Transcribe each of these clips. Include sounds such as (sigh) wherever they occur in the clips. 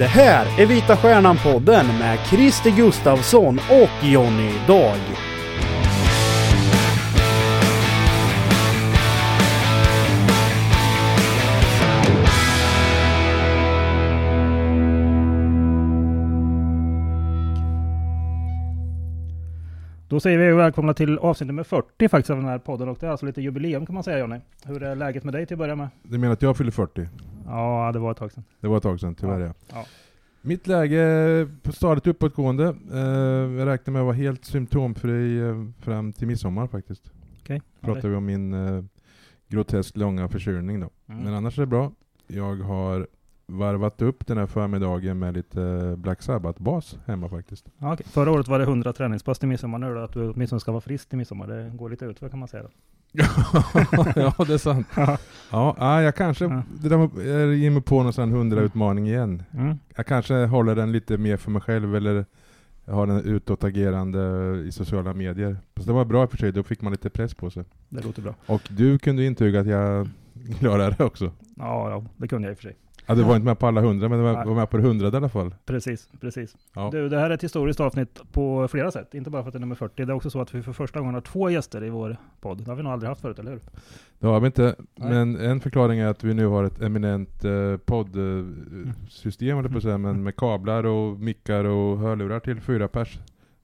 Det här är Vita Stjärnan-podden med Christer Gustafsson och Jonny Dag. Då säger vi välkomna till avsnitt nummer 40 faktiskt av den här podden och det är alltså lite jubileum kan man säga Jonny. Hur är läget med dig till att börja med? Du menar att jag fyller 40? Ja, det var ett tag sedan. Det var ett tag sedan, tyvärr ja. Ja. Mitt läge är stadigt uppåtgående. Eh, jag räknar med att vara helt symptomfri eh, fram till midsommar faktiskt. Okej. Ja, Pratar vi om min eh, groteskt långa förkylning då. Mm. Men annars är det bra. Jag har varvat upp den här förmiddagen med lite Black Sabbath-bas hemma faktiskt. Ja, okej. Förra året var det 100 träningspass till midsommar. Nu det att du åtminstone ska vara frisk till midsommar. Det går lite ut kan man säga. Då. (laughs) ja, det är sant. (laughs) Ja, ja, jag kanske Ja. det där med- jag ger mig på någon sån 100-utmaning igen. Mm. Jag kanske håller den lite mer för mig själv eller jag har den utåtagerande i sociala medier. Så det var bra i och för sig, då fick man lite press på sig. Det låter bra. Och du kunde intyga att jag klarade det också. Ja, ja, det kunde jag i och för sig. Ja, du var inte med på alla hundra, men du var, med på det hundrade i alla fall. Precis, precis. Ja. Du, det här är ett historiskt avsnitt på flera sätt. Inte bara för att det är nummer 40. Det är också så att vi för första gången har två gäster i vår podd. Det har vi nog aldrig haft förut, eller hur? Det har vi inte, Nej. men en förklaring är att vi nu har ett eminent eh, poddsystem, mm. på säga, men med kablar och mickar och hörlurar till fyra pers.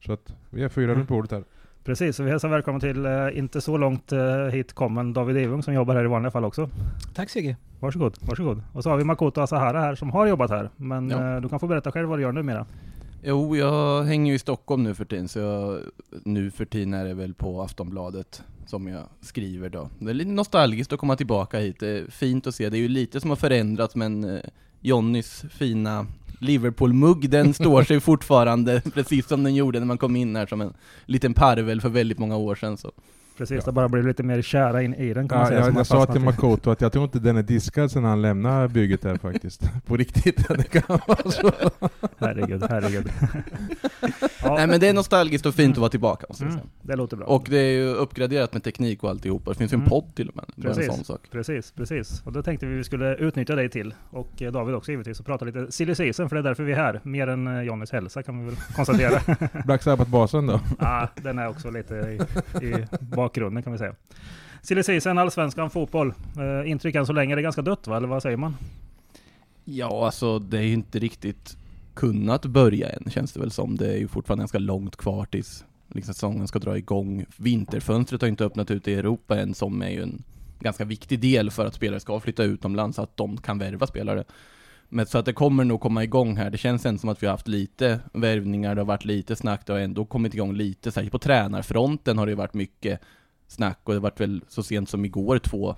Så att vi är fyra Mm. runt bordet här. Precis, så vi hälsar välkommen till eh, inte så långt eh, hit kommen David Evung som jobbar här i vanliga fall också. Tack Sigge. Varsågod, varsågod. Och så har vi Makoto Asahara här som har jobbat här. Men Ja. eh, du kan få berätta själv vad du gör numera. Jo, jag hänger ju i Stockholm nu för tiden, så jag, nu för tiden är det väl på Aftonbladet som jag skriver då. Det är lite nostalgiskt att komma tillbaka hit, det är fint att se. Det är ju lite som har förändrats, men eh, Jonnys fina Liverpool-mugg, den står sig fortfarande, precis som den gjorde när man kom in här som en liten parvel för väldigt många år sedan. Så. Precis, det bara blir lite mer kära in i den kan man Ja, säga. som jag, jag sa till i. Makoto att jag tror inte den är diskad sedan han lämnade bygget här faktiskt. (laughs) På riktigt. Det kan vara så. Herregud, herregud. (laughs) ja, Nej men det är nostalgiskt och fint att vara tillbaka måste jag mm, säga. det låter bra. Och det är ju uppgraderat med teknik och alltihopa, det finns ju en Mm. podd till och med. Var en Precis. sån sak. Precis, precis. Och då tänkte vi vi skulle utnyttja dig till, och David också givetvis, och prata lite silly season, för det är därför vi är här. Mer än eh, Johnnys hälsa kan vi väl konstatera. Black Sabbath-basen då. (laughs) ah, den är också lite i, i bakgrunden kan vi säga. Silly season, allsvenskan, fotboll. Eh, intryck än så länge, det är ganska dött va, eller vad säger man? Ja, alltså det är ju inte riktigt kunnat börja än, känns det väl som. Det är ju fortfarande ganska långt kvar tills liksom, säsongen ska dra igång. Vinterfönstret har ju inte öppnat ut i Europa än, som är ju en ganska viktig del för att spelare ska flytta utomlands, så att de kan värva spelare. Men så att det kommer nog komma igång här. Det känns ändå som att vi har haft lite värvningar, det har varit lite snack, det har ändå kommit igång lite. Särskilt på tränarfronten har det ju varit mycket snack och det har varit väl så sent som igår två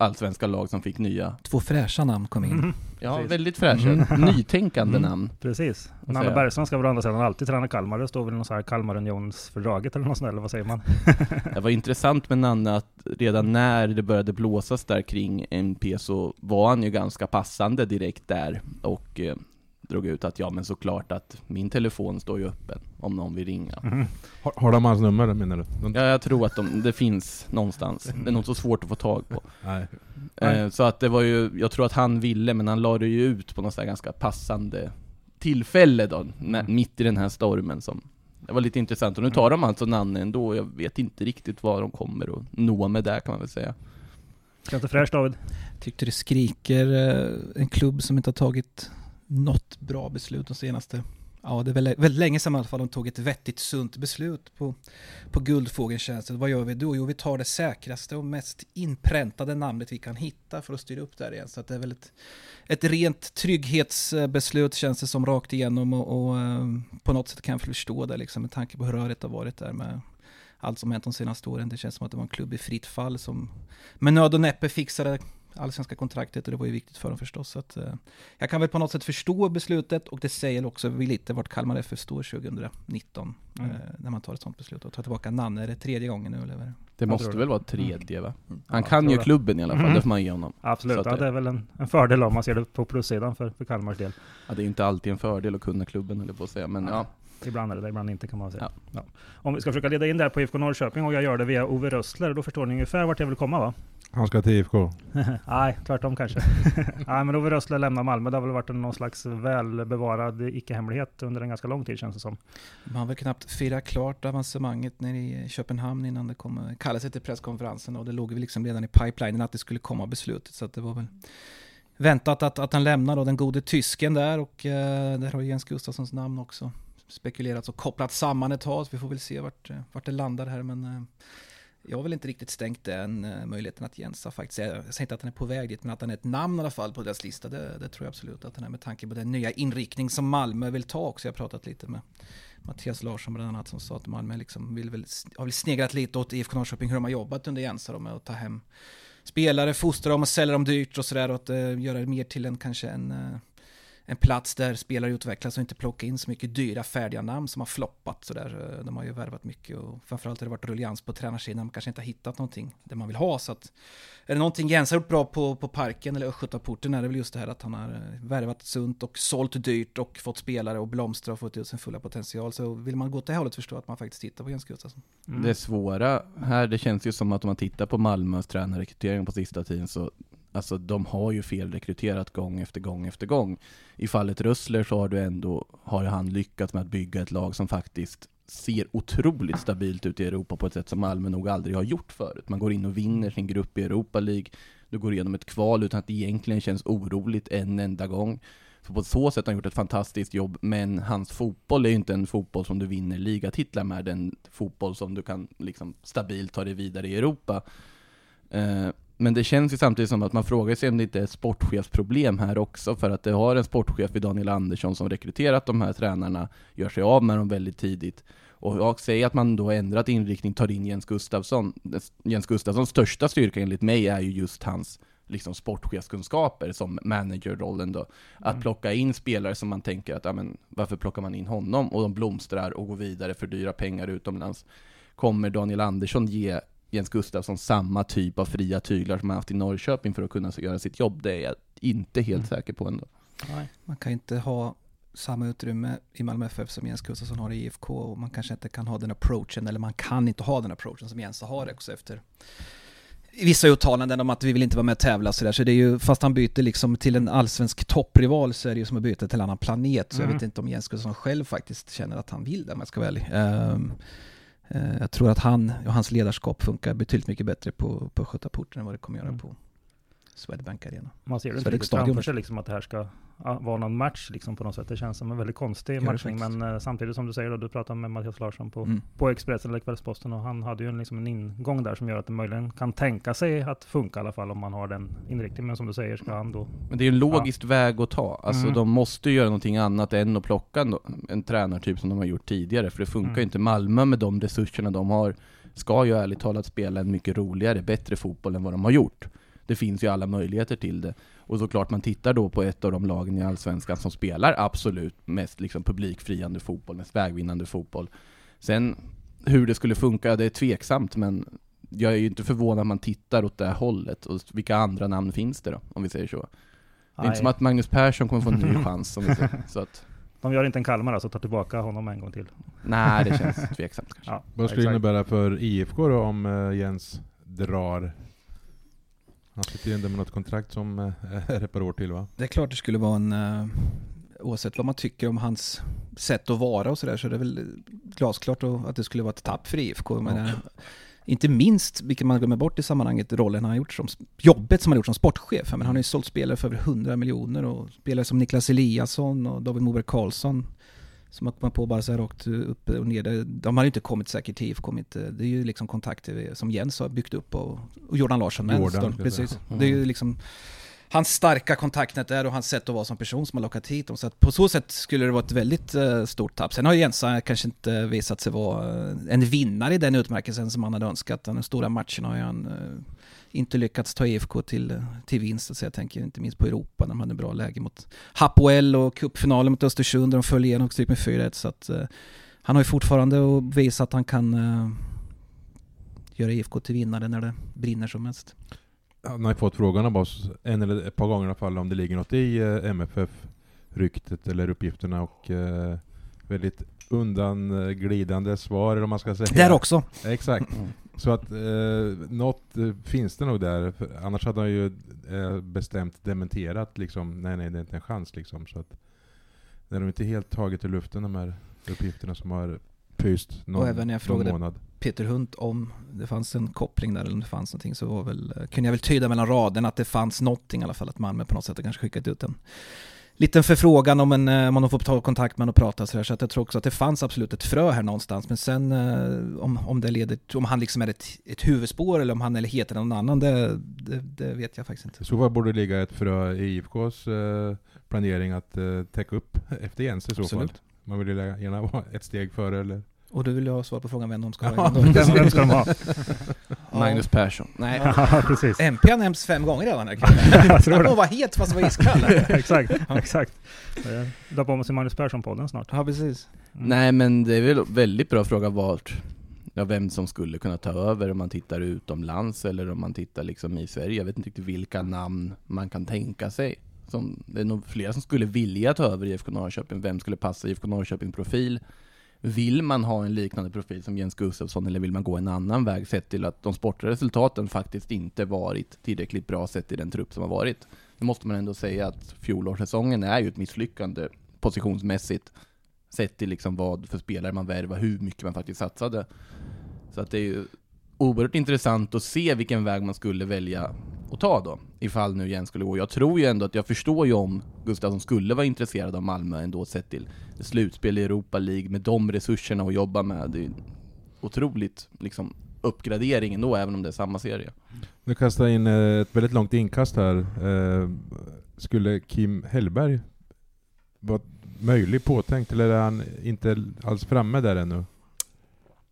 allsvenska lag som fick nya Två fräscha namn kom in. Mhm. Ja, Precis. väldigt fräscha. Mm. (laughs) Nytänkande Mm. namn. Precis. Nanne? Bergström ska väl å andra sidan alltid träna Kalmar. Det står väl något så här Kalmar-Unions-fördraget eller något sånt eller vad säger man? (laughs) Det var intressant med Nanne att redan när det började blåsas där kring MP så var han ju ganska passande direkt där och eh, drog ut att ja men såklart att min telefon står ju öppen om någon vill ringa. Mhm. Har, har de hans nummer menar du? De, Ja, jag tror att de, det finns någonstans. Det är nog så svårt att få tag på. Nej. Nej. Eh, så att det var ju, jag tror att han ville, men han la det ju ut på något så här ganska passande tillfälle då, när, Mm. mitt i den här stormen som det var lite intressant, och nu tar de alltså Nanne ändå, jag vet inte riktigt vad de kommer att nå med där kan man väl säga. Känns det fräscht David? Tyckte det skriker eh, en klubb som inte har tagit något bra beslut de senaste Ja, det är väldigt, väldigt länge sedan i alla fall de tog ett vettigt, sunt beslut på, på Guldfågeln känns. Vad gör vi då? Jo, vi tar det säkraste och mest inpräntade namnet vi kan hitta för att styra upp där igen. Så att det är väl ett, ett rent trygghetsbeslut känns det som rakt igenom och, och ehm, på något sätt kan jag förstå det liksom med tanke på hur rörigt det har varit där med allt som hänt de senaste åren. Det känns som att det var en klubb i fritt fall som med nöd och näppe fixade allsvenska kontraktet och det var ju viktigt för dem förstås. Så att, eh, jag kan väl på något sätt förstå beslutet och det säger också lite vart Kalmar FF står 2019 Mm. eh, när man tar ett sånt beslut och tar tillbaka Nanne. Är det tredje gången nu eller? det? Jag måste det. väl vara tredje va? Mm. Han Ja, kan ju det. klubben i alla fall, Mhm. det får man ge honom. Absolut, ja, det- är väl en, en fördel om man ser det på plussidan för, för Kalmars del. Ja, det är ju inte alltid en fördel att kunna klubben eller på att säga, men Nej. ja. Ibland är det ibland inte kan man säga. Ja. Ja. Om vi ska försöka leda in det här på IFK Norrköping och jag gör det via Ove Rössler, då förstår ni ungefär vart jag vill komma va? Han ska till IFK. (laughs) Nej, tvärtom kanske. (laughs) Nej, men Ove Rössler lämnar Malmö. Det har väl varit en någon slags välbevarad icke-hemlighet under en ganska lång tid känns det som. Man har väl knappt firat klart avancemanget nere i Köpenhamn innan det kom, kallades till presskonferensen och det låg väl liksom redan i pipelinen att det skulle komma beslutet. Så att det var väl väntat att, att han lämnar då, den gode tysken där och eh, där har Jens Gustafssons namn också spekulerats och kopplats samman ett tag. Så vi får väl se vart, eh, vart det landar här men eh, jag har väl inte riktigt stängt den eh, möjligheten att Jens har faktiskt, jag säger inte att han är på väg dit, men att han är ett namn i alla fall på deras lista, det, det tror jag absolut att han är med tanke på den nya inriktning som Malmö vill ta också. Jag har pratat lite med Mattias Larsson bland annat som sa att Malmö liksom vill väl, har väl sneglat lite åt IFK Norrköping hur de har jobbat under Jens då med att ta hem spelare, fostra dem och sälja dem dyrt och sådär och att uh, göra det mer till en kanske en uh, en plats där spelare utvecklas och inte plocka in så mycket dyra färdiga namn som har floppat sådär. De har ju värvat mycket och framförallt har det varit ruljans på tränarsidan. Man kanske inte har hittat någonting det man vill ha. Så att, är det någonting Jens har gjort bra på, på parken eller Östgötaporten är det väl just det här att han har eh, värvat sunt och sålt dyrt och fått spelare och blomstra och fått ut sin fulla potential. Så vill man gå åt det hållet förstå att man faktiskt tittar på Jens Gustafsson. Mm. Det svåra här, det känns ju som att om man tittar på Malmös tränarrekrytering på sista tiden så Alltså de har ju felrekryterat gång efter gång efter gång. I fallet Rössler så har du ändå, har han lyckats med att bygga ett lag som faktiskt ser otroligt stabilt ut i Europa på ett sätt som Malmö nog aldrig har gjort förut. Man går in och vinner sin grupp i Europa League, du går igenom ett kval utan att det egentligen känns oroligt en enda gång. Så på så sätt har han gjort ett fantastiskt jobb, men hans fotboll är ju inte en fotboll som du vinner ligatitlar med, den fotboll som du kan liksom stabilt ta dig vidare i Europa. Eh, men det känns ju samtidigt som att man frågar sig om det inte är ett sportchefsproblem här också, för att det har en sportchef i Daniel Andersson som rekryterat de här tränarna, gör sig av med dem väldigt tidigt. Och jag säger att man då ändrat inriktning, tar in Jens Gustafsson. Jens Gustafssons största styrka enligt mig är ju just hans liksom sportchefskunskaper som managerrollen då. Att Mm. plocka in spelare som man tänker att, ja men varför plockar man in honom? Och de blomstrar och går vidare för dyra pengar utomlands. Kommer Daniel Andersson ge Jens Gustafsson samma typ av fria tyglar som han haft i Norrköping för att kunna göra sitt jobb? Det är jag inte helt Mm. säker på ändå. Nej. Man kan inte ha samma utrymme i Malmö FF som Jens Gustafsson har i IFK och man kanske inte kan ha den approachen eller man kan inte ha den approachen som Jens har också efter vissa uttalanden om att vi vill inte vara med och tävla så där. Så det är ju, fast han byter liksom till en allsvensk topprival så är det ju som att byta till en annan planet. Så jag Mm. vet inte om Jens Gustafsson själv faktiskt känner att han vill det om jag ska vara ärlig. Eh, jag tror att han och hans ledarskap funkar betydligt mycket bättre på, på Skötaporten än vad det kommer göra Mm. på Swedbank Arena. Man ser det inte riktigt framför sig liksom att det här ska vara någon match liksom på något sätt. Det känns som en väldigt konstig matchning. Men eh, samtidigt som du säger då, du pratade med Mattias Larsson på, Mm. på Expressen eller Kvällsposten och han hade ju en, liksom en ingång där som gör att det möjligen kan tänka sig att funka i alla fall om man har den inriktningen. Men som du säger ska han då Men det är ju en logisk väg att ta. Alltså Mm. de måste göra någonting annat än att plocka en, en tränartyp som de har gjort tidigare. För det funkar Mm. ju inte. Malmö med de resurserna de har ska ju ärligt talat spela en mycket roligare, bättre fotboll än vad de har gjort. Det finns ju alla möjligheter till det. Och såklart man tittar då på ett av de lagen i Allsvenskan som spelar absolut mest liksom publikfriande fotboll, mest vägvinnande fotboll. Sen hur det skulle funka, det är tveksamt men jag är ju inte förvånad att man tittar åt det hållet. Och vilka andra namn finns det då, om vi säger så? Det är inte som att Magnus Persson kommer få en ny (laughs) chans, om vi säger så att De gör inte en Kalmar alltså, tar tillbaka honom en gång till. Nej, det känns (laughs) tveksamt kanske. Ja, Vad skulle det innebära för IFK då om eh, Jens drar? Han sitter ju ändå med något kontrakt som eh, är ett par år till va? Det är klart det skulle vara en, uh, oavsett vad man tycker om hans sätt att vara och sådär, så är det väl glasklart att det skulle vara ett tapp för IFK. Men, eh, inte minst, vilket man glömmer bort i sammanhanget, rollen han har gjort som, jobbet som han har gjort som sportchef. Men han har ju sålt spelare för över 100 miljoner och spelare som Niklas Eliasson och David Moberg Karlsson som har kommit på bara så här rakt upp och ner. De har ju inte kommit säkert till IFK, inte, det är ju liksom kontakter som Jens har byggt upp och, och Jordan Larsson med. Jordan, precis. säga. Det är ju liksom hans starka kontaktnät där och hans sätt att vara som person som har lockat hit dem. Så på så sätt skulle det vara ett väldigt eh, stort tapp. Sen har Jensa kanske inte visat sig vara eh, en vinnare i den utmärkelsen som han hade önskat. Den stora matchen har ju han eh, inte lyckats ta IFK till, till vinst. Så jag tänker inte minst på Europa när de hade bra läge mot Hapoel och cupfinalen mot Östersund där de föll igenom och stryk med 4-1. Så att eh, han har ju fortfarande att visa att han kan eh, göra IFK till vinnare när det brinner som mest. Han har ju fått frågan av oss en eller ett par gånger i alla fall om det ligger något i eh, MFF-ryktet eller uppgifterna och eh, väldigt undanglidande svar, eller om man ska säga. Där också. Exakt. Så att eh, något eh, finns det nog där. Annars hade han ju eh, bestämt dementerat liksom, nej nej det är inte en chans liksom. Så att det är nog inte helt taget i luften de här uppgifterna som har pyst någon, Och även när jag frågade månad. Peter Hunt om det fanns en koppling där eller om det fanns någonting så var väl, eh, kunde jag väl tyda mellan raderna att det fanns någonting i alla fall, att Malmö på något sätt har kanske skickat ut en liten förfrågan om, en, eh, om de får ta kontakt med en och prata sådär. Så att jag tror också att det fanns absolut ett frö här någonstans. Men sen eh, om, om det leder, om han liksom är ett, ett huvudspår eller om han eller heter någon annan, det, det, det vet jag faktiskt inte. Så fall borde ligga ett frö i IFKs eh, planering att täcka upp efter Jens i så fall. Absolut. Man vill ju gärna vara ett steg före eller... Och du vill ha svar på frågan vem de ska Ja, ha. (laughs) Vem, vem ska de ha? (laughs) Magnus Persson. Nej. Ja, (laughs) precis. MP har nämnts fem gånger redan. (laughs) Jag tror det. Hon var het fast var iskall. (laughs) exakt, exakt. Eh, Dra på sig Magnus Persson-podden snart. ja, precis. Mm. Nej men det är väl väldigt bra fråga vart, ja, vem som skulle kunna ta över om man tittar utomlands eller om man tittar liksom i Sverige. Jag vet inte riktigt vilka namn man kan tänka sig. Som, det är nog flera som skulle vilja ta över IFK Norrköping. Vem skulle passa IFK Norrköping profil? Vill man ha en liknande profil som Jens Gustafsson eller vill man gå en annan väg sett till att de sportliga resultaten faktiskt inte varit tillräckligt bra sett i den trupp som har varit? Nu måste man ändå säga att fjolårssäsongen är ju ett misslyckande positionsmässigt sett till liksom vad för spelare man värvar, hur mycket man faktiskt satsade. Så att det är ju oerhört intressant att se vilken väg man skulle välja att ta då, ifall nu Jens skulle gå. Jag tror ju ändå att jag förstår ju om Gustafsson skulle vara intresserad av Malmö ändå sett till slutspel i Europa League med de resurserna att jobba med. Det är otroligt liksom uppgradering ändå, även om det är samma serie. Nu kastar jag in eh, ett väldigt långt inkast här. Eh, skulle Kim Hellberg vara möjlig påtänkt, eller är han inte alls framme där ännu?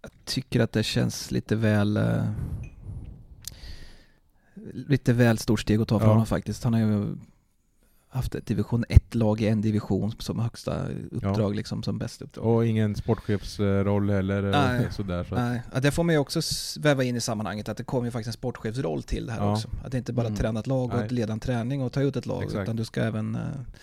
Jag tycker att det känns lite väl... eh, lite väl stort steg att ta för Ja. honom faktiskt. Han har ju haft ett division 1-lag i en division som högsta uppdrag, liksom som bästa uppdrag. Och ingen sportchefsroll heller? Nej. (laughs) Sådär, så Nej, ja, det får man ju också väva in i sammanhanget att det kommer ju faktiskt en sportchefsroll till det här Ja. också. Att det inte bara Mm. träna ett lag och Nej. leda en träning och ta ut ett lag Exakt. utan du ska även... eh,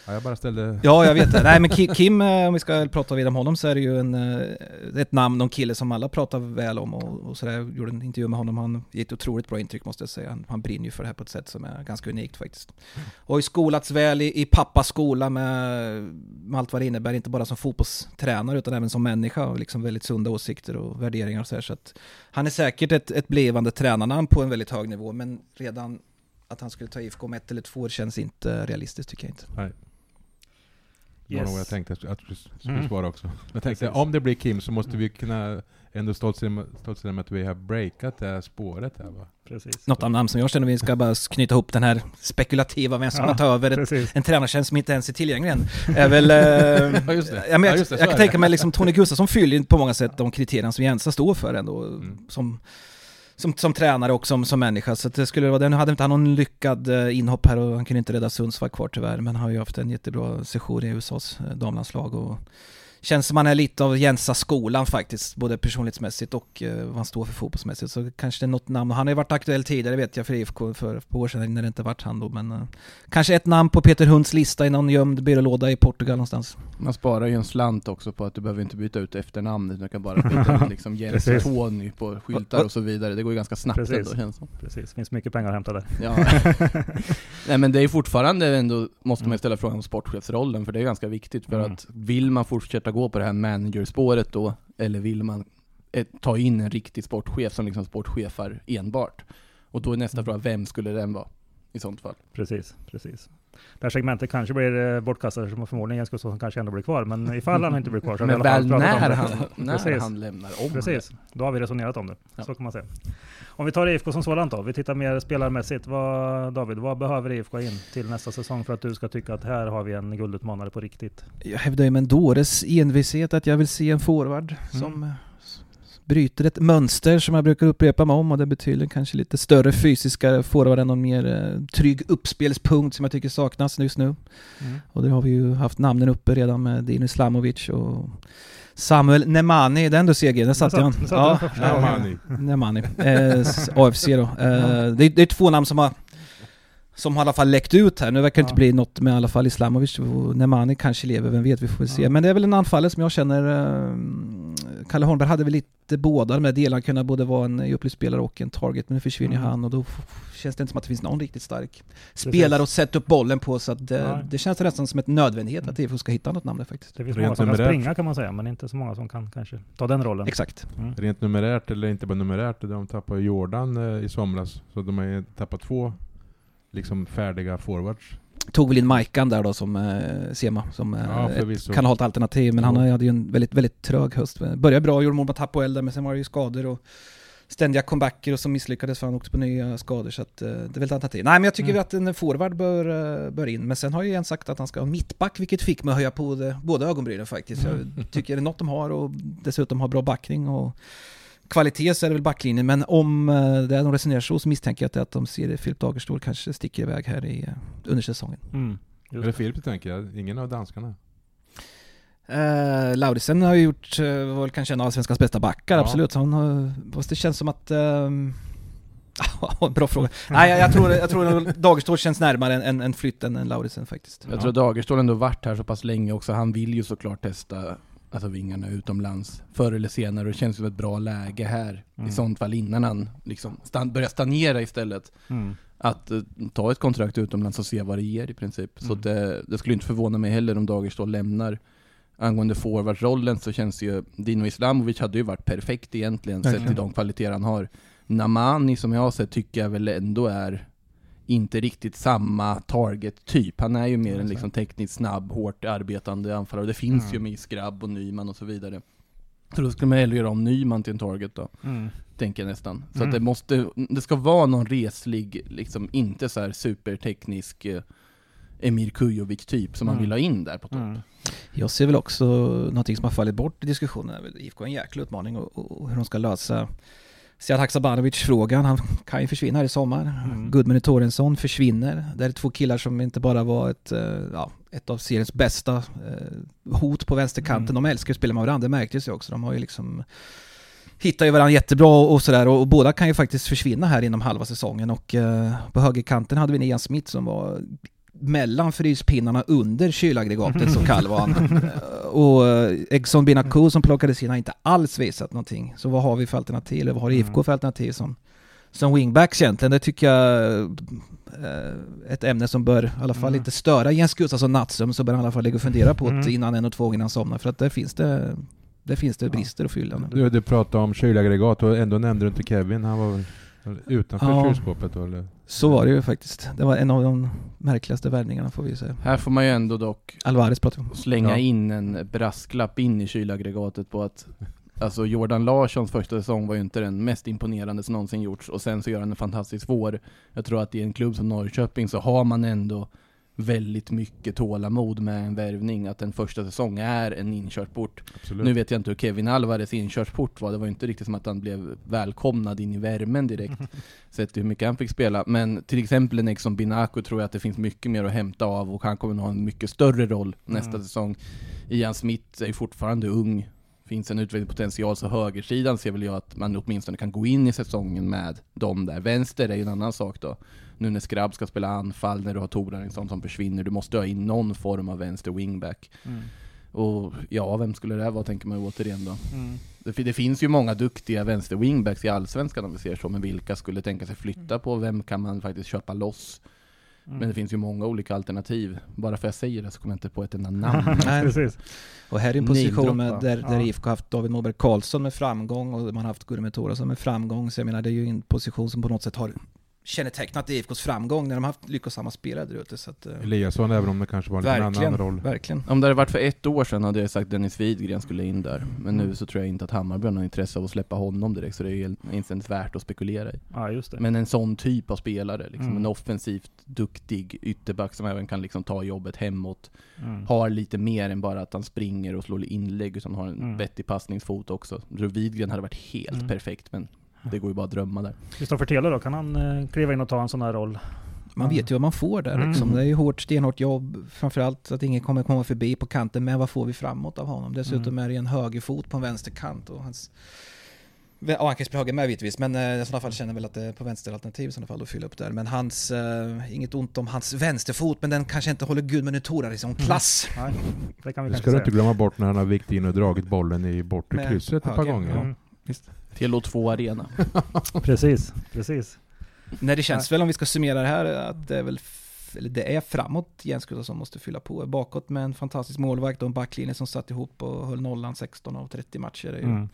ja, jag bara ställde... Ja, jag vet det. Nej men Ki- Kim, eh, om vi ska prata vidare om honom så är det ju en, eh, ett namn och en kille som alla pratar väl om och, och sådär. Jag gjorde en intervju med honom, han ger ett otroligt bra intryck måste jag säga. Han, han brinner ju för det här på ett sätt som är ganska unikt faktiskt. Och har ju skolats väl i, i pappas skola med, med allt vad det innebär, inte bara som fotbollstränare utan även som människa och liksom väldigt sunda åsikter och värderingar och så här. Så att han är säkert ett, ett blivande tränarnamn på en väldigt hög nivå, men redan att han skulle ta IFK om ett eller två år känns inte realistiskt tycker jag inte. Det var nog vad jag tänkte att du skulle Mm. svara också. (laughs) Jag tänkte, Precis. om det blir Kim så måste vi kunna ändå stoltsera med att vi har breakat det här spåret här va? Precis. Något av namn som jag känner vi ska bara knyta ihop den här spekulativa, vem som Ja, kan ta över ett, en tränartjänst som inte ens är tillgänglig än. Är väl... eh, (laughs) Ja, just det. Ja, men Ja, jag, just det, jag kan det. tänka mig liksom Tony Gustafsson fyller på många sätt de kriterierna som Jensa står för ändå. Mm. Som, som, som tränare och som, som människa. Så att det skulle vara det. Nu hade inte han någon lyckad eh, inhopp här och han kunde inte rädda Sundsvall kvar tyvärr. Men han har ju haft en jättebra session i USAs eh, damlandslag. Och känns som han är lite av Jensa-skolan faktiskt. Både personlighetsmässigt och eh, vad han står för fotbollsmässigt. Så kanske det är något namn. Han har ju varit aktuell tidigare vet jag för IFK för ett par år sedan när det inte varit han då. Men eh, kanske ett namn på Peter Hunds lista i någon gömd byrålåda i Portugal någonstans. Man sparar ju en slant också på att du behöver inte byta ut efternamnet, du kan bara byta ut (laughs) liksom Jens. Tony på skyltar och så vidare. Det går ju ganska snabbt Precis. ändå känns det som. Precis, finns mycket pengar att hämta där. Ja. (laughs) Nej men det är fortfarande ändå, måste man ju ställa frågan om sportchefsrollen, för det är ganska viktigt. För Mm. att vill man fortsätta gå på det här managerspåret då, eller vill man eh, ta in en riktig sportchef som liksom sportchefar enbart? Och då är nästa Mm. fråga, vem skulle den vara? I sånt fall. Precis, precis. Det här segmentet kanske blir eh, bortkastat, som förmodligen Jens Gustafsson kanske ändå blir kvar, men ifall han inte blir kvar så har vi i Men alla fall väl pratat om när det. han, (laughs) när Precis. han lämnar om Precis, då har vi resonerat om det. Ja. Så kan man säga. Om vi tar IFK som sådant då, vi tittar mer spelarmässigt. Vad, David, vad behöver IFK in till nästa säsong för att du ska tycka att här har vi en guldutmanare på riktigt? Jag hävdar ju med en dåres envishet att jag vill se en forward som eh, s- s- bryter ett mönster som jag brukar upprepa mig om och det betyder kanske lite större fysiska forward än någon mer eh, trygg uppspelspunkt som jag tycker saknas just nu. Och där har vi ju haft namnen uppe redan med Dino Islamovic och Samuel Nemani, den du CG, där satt Där jag. satt- där satt jag första gången. Armani. Nemani, eh, AFC då. Eh, det, är- det är två namn som har som har i alla fall läckt ut här. Nu verkar det Ja. inte bli något med i alla fall Islamovic och Nemani kanske lever, vem vet, vi får väl se. Ja. Men det är väl en anfallare som jag känner, eh, Kalle Holmberg hade väl lite båda de här delarna, kunna både vara en upplyftspelare och en target, men nu försvinner ju Mm. han och då känns det inte som att det finns någon riktigt stark spelare att sätta upp bollen på, så att det, Nej. det känns nästan som ett nödvändighet att IFK ska hitta något namn där faktiskt. Det finns Rent många som kan numerärt. springa kan man säga, men inte så många som kan kanske ta den rollen. Exakt. Mm. Rent numerärt, eller inte bara numerärt, de tappade Jordan eh, i somras. Så de har ju tappat två liksom färdiga forwards. Tog väl in Majkan där då som eh, Sema, som eh, Ja, ett förvisso. kan ha ett alternativ, men han hade ju en väldigt, väldigt trög höst. Började bra, gjorde mål mot Hapoel där, men sen var det ju skador och ständiga comebacker och som misslyckades för han åkte på nya skador, så att, eh, det är väl ett alternativ. Nej, men jag tycker Mm. att en forward bör, eh, bör in, men sen har ju en sagt att han ska ha mittback, vilket fick mig att höja på det, båda ögonbrynen faktiskt. Jag tycker det är något de har och dessutom har bra backning och kvalitet så är det väl backlinjen, men om eh, det är de resonerar så, så misstänker jag att, de ser Filip Dagerstål kanske sticker iväg här i, eh, under säsongen. Mm. Är det. Filip tänker? jag? Ingen av danskarna? Uh, Lauritsen har ju gjort, uh, var väl kanske en av svenskans bästa backar, Ja. absolut. Så Han har, fast det känns som att... (laughs) ehm, bra fråga. Nej, jag, jag tror, jag tror att Dagerstål känns närmare en, en, en flytt än, än Lauritsen faktiskt. Jag Ja. tror Dagerstål ändå varit här så pass länge också. Han vill ju såklart testa alltså vingarna utomlands förr eller senare. Och det känns som ett bra läge här. Mm. I sånt fall innan han liksom stan- börjar stagnera istället. Mm. Att eh, ta ett kontrakt utomlands och se vad det ger i princip. Så Mm. det, det skulle inte förvåna mig heller om Dagerstål lämnar. Angående forwardrollen så känns ju Dino Islamovic hade ju varit perfekt egentligen sett till de kvaliteter han har. Namani som jag har sett tycker jag väl ändå är inte riktigt samma target-typ. Han är ju mer en liksom tekniskt snabb, hårt arbetande anfallare. Och det finns Mm. ju med Skrabb och Nyman och så vidare. Så då skulle man hellre göra om Nyman till en target då Mm. tänker jag nästan. Så Mm. att det måste, det ska vara någon reslig, liksom inte så här superteknisk eh, Emir Kujovic typ som man Mm. vill ha in där på topp. Mm. Jag ser väl också någonting som har fallit bort i diskussionen. är IFK har en jäkla utmaning och, och, och hur de ska lösa Sead Haksabanovic-frågan. Han kan ju försvinna här i sommar. Mm. Gudmund Torensson försvinner. Det är två killar som inte bara var ett, eh, ja, ett av seriens bästa eh, hot på vänsterkanten. Mm. De älskar att spela med varandra, det märktes ju också. De har ju liksom hittar ju varandra jättebra och sådär och, och båda kan ju faktiskt försvinna här inom halva säsongen och eh, på högerkanten hade vi en Ian Smith som var mellan fryspinnarna under kylaggregatet så kall var han. (laughs) Och eh, Egson Binaku som plockades in har inte alls visat någonting. Så vad har vi för alternativ, eller vad har IFK Mm. för alternativ som, som wingbacks egentligen? Det tycker jag eh, ett ämne som bör i alla fall Mm. inte störa Jens Gustafsson Nattström så bör han i alla fall ligga och fundera på det Mm. innan en och två gånger han somnar för att där finns det där finns det Ja. brister att fylla. Du, du pratade om kylaggregat och ändå nämnde du inte Kevin. Han var utanför Ja. kylskåpet då, eller? Så var det ju faktiskt. Det var en av de märkligaste värvningarna får vi säga. Här får man ju ändå dock Alvarez pratar vi om. slänga Ja. in en brasklapp in i kylaggregatet på att Alltså Jordan Larssons första säsong var ju inte den mest imponerande som någonsin gjorts och sen så gör han en fantastisk vår. Jag tror att i en klubb som Norrköping så har man ändå väldigt mycket tålamod med en värvning, att en första säsong är en inkörsport. Absolut. Nu vet jag inte hur Kevin Alvarez inkörsport var, det var inte riktigt som att han blev välkomnad in i värmen direkt. (laughs) Sett hur mycket han fick spela. Men till exempel en Exxon Binaku tror jag att det finns mycket mer att hämta av och han kommer nog ha en mycket större roll nästa Mm. säsong. Ian Smith är fortfarande ung. Finns en utvecklingspotential så högersidan ser väl jag att man åtminstone kan gå in i säsongen med dem där. Vänster är ju en annan sak då. Nu när Skrabb ska spela anfall, när du har Torarinsson som försvinner, du måste ha in någon form av vänster wingback. Mm. Och ja, vem skulle det vara tänker man ju återigen då. Mm. Det, det finns ju många duktiga vänster wingbacks i Allsvenskan om vi ser så, men vilka skulle tänka sig flytta på? Vem kan man faktiskt köpa loss? Mm. Men det finns ju många olika alternativ. Bara för att jag säger det så kommer jag inte på ett enda namn. (laughs) Nej. Precis. Och här är en position med, där, där Ja. IFK haft David Moberg Karlsson med framgång och man har haft Gurme Torasson med framgång. Så jag menar det är ju en position som på något sätt har kännetecknat IFKs framgång när de har haft lyckosamma spelare där ute. Så att, eh, Eliasson, även om det kanske var en liten annan roll. verkligen. Om det hade varit för ett år sedan hade jag sagt Dennis Widgren skulle in där. Men nu så tror jag inte att Hammarby har något intresse av att släppa honom direkt, så det är inte ens värt att spekulera i. Ja, just det. Men en sån typ av spelare, liksom Mm. en offensivt duktig ytterback som även kan liksom ta jobbet hemåt. Mm. Har lite mer än bara att han springer och slår inlägg, utan har en Mm. vettig passningsfot också. Jag tror Widgren hade varit helt Mm. perfekt, men det går ju bara att drömma där. Kristoffer Taylor då, kan han eh, kliva in och ta en sån här roll? Man vet ju vad man får där Mm. liksom. Det är ju hårt, stenhårt jobb. Framförallt att ingen kommer komma förbi på kanten. Men vad får vi framåt av honom? Dessutom Mm. är det en högerfot på en vänsterkant och hans Ja, han kan spela höger med givetvis, men eh, i sådana fall känner jag väl att det är på vänsteralternativ i sådana fall att fylla upp där. Men hans, eh, inget ont om hans vänsterfot, men den kanske inte håller Gudmund Tora i sån klass. Nej, det kan vi ska du inte glömma bort när han har vikt in och dragit bollen i bortre krysset ett par gånger. Mm, Telo 2 Arena. (laughs) precis, precis. Nej, det känns väl om vi ska summera det här att det är väl eller det är framåt Jens Gustafsson måste fylla på. Bakåt med en fantastisk målvakt och en backlinje som satt ihop och höll nollan 16 av 30 matcher. Det är ju, Mm.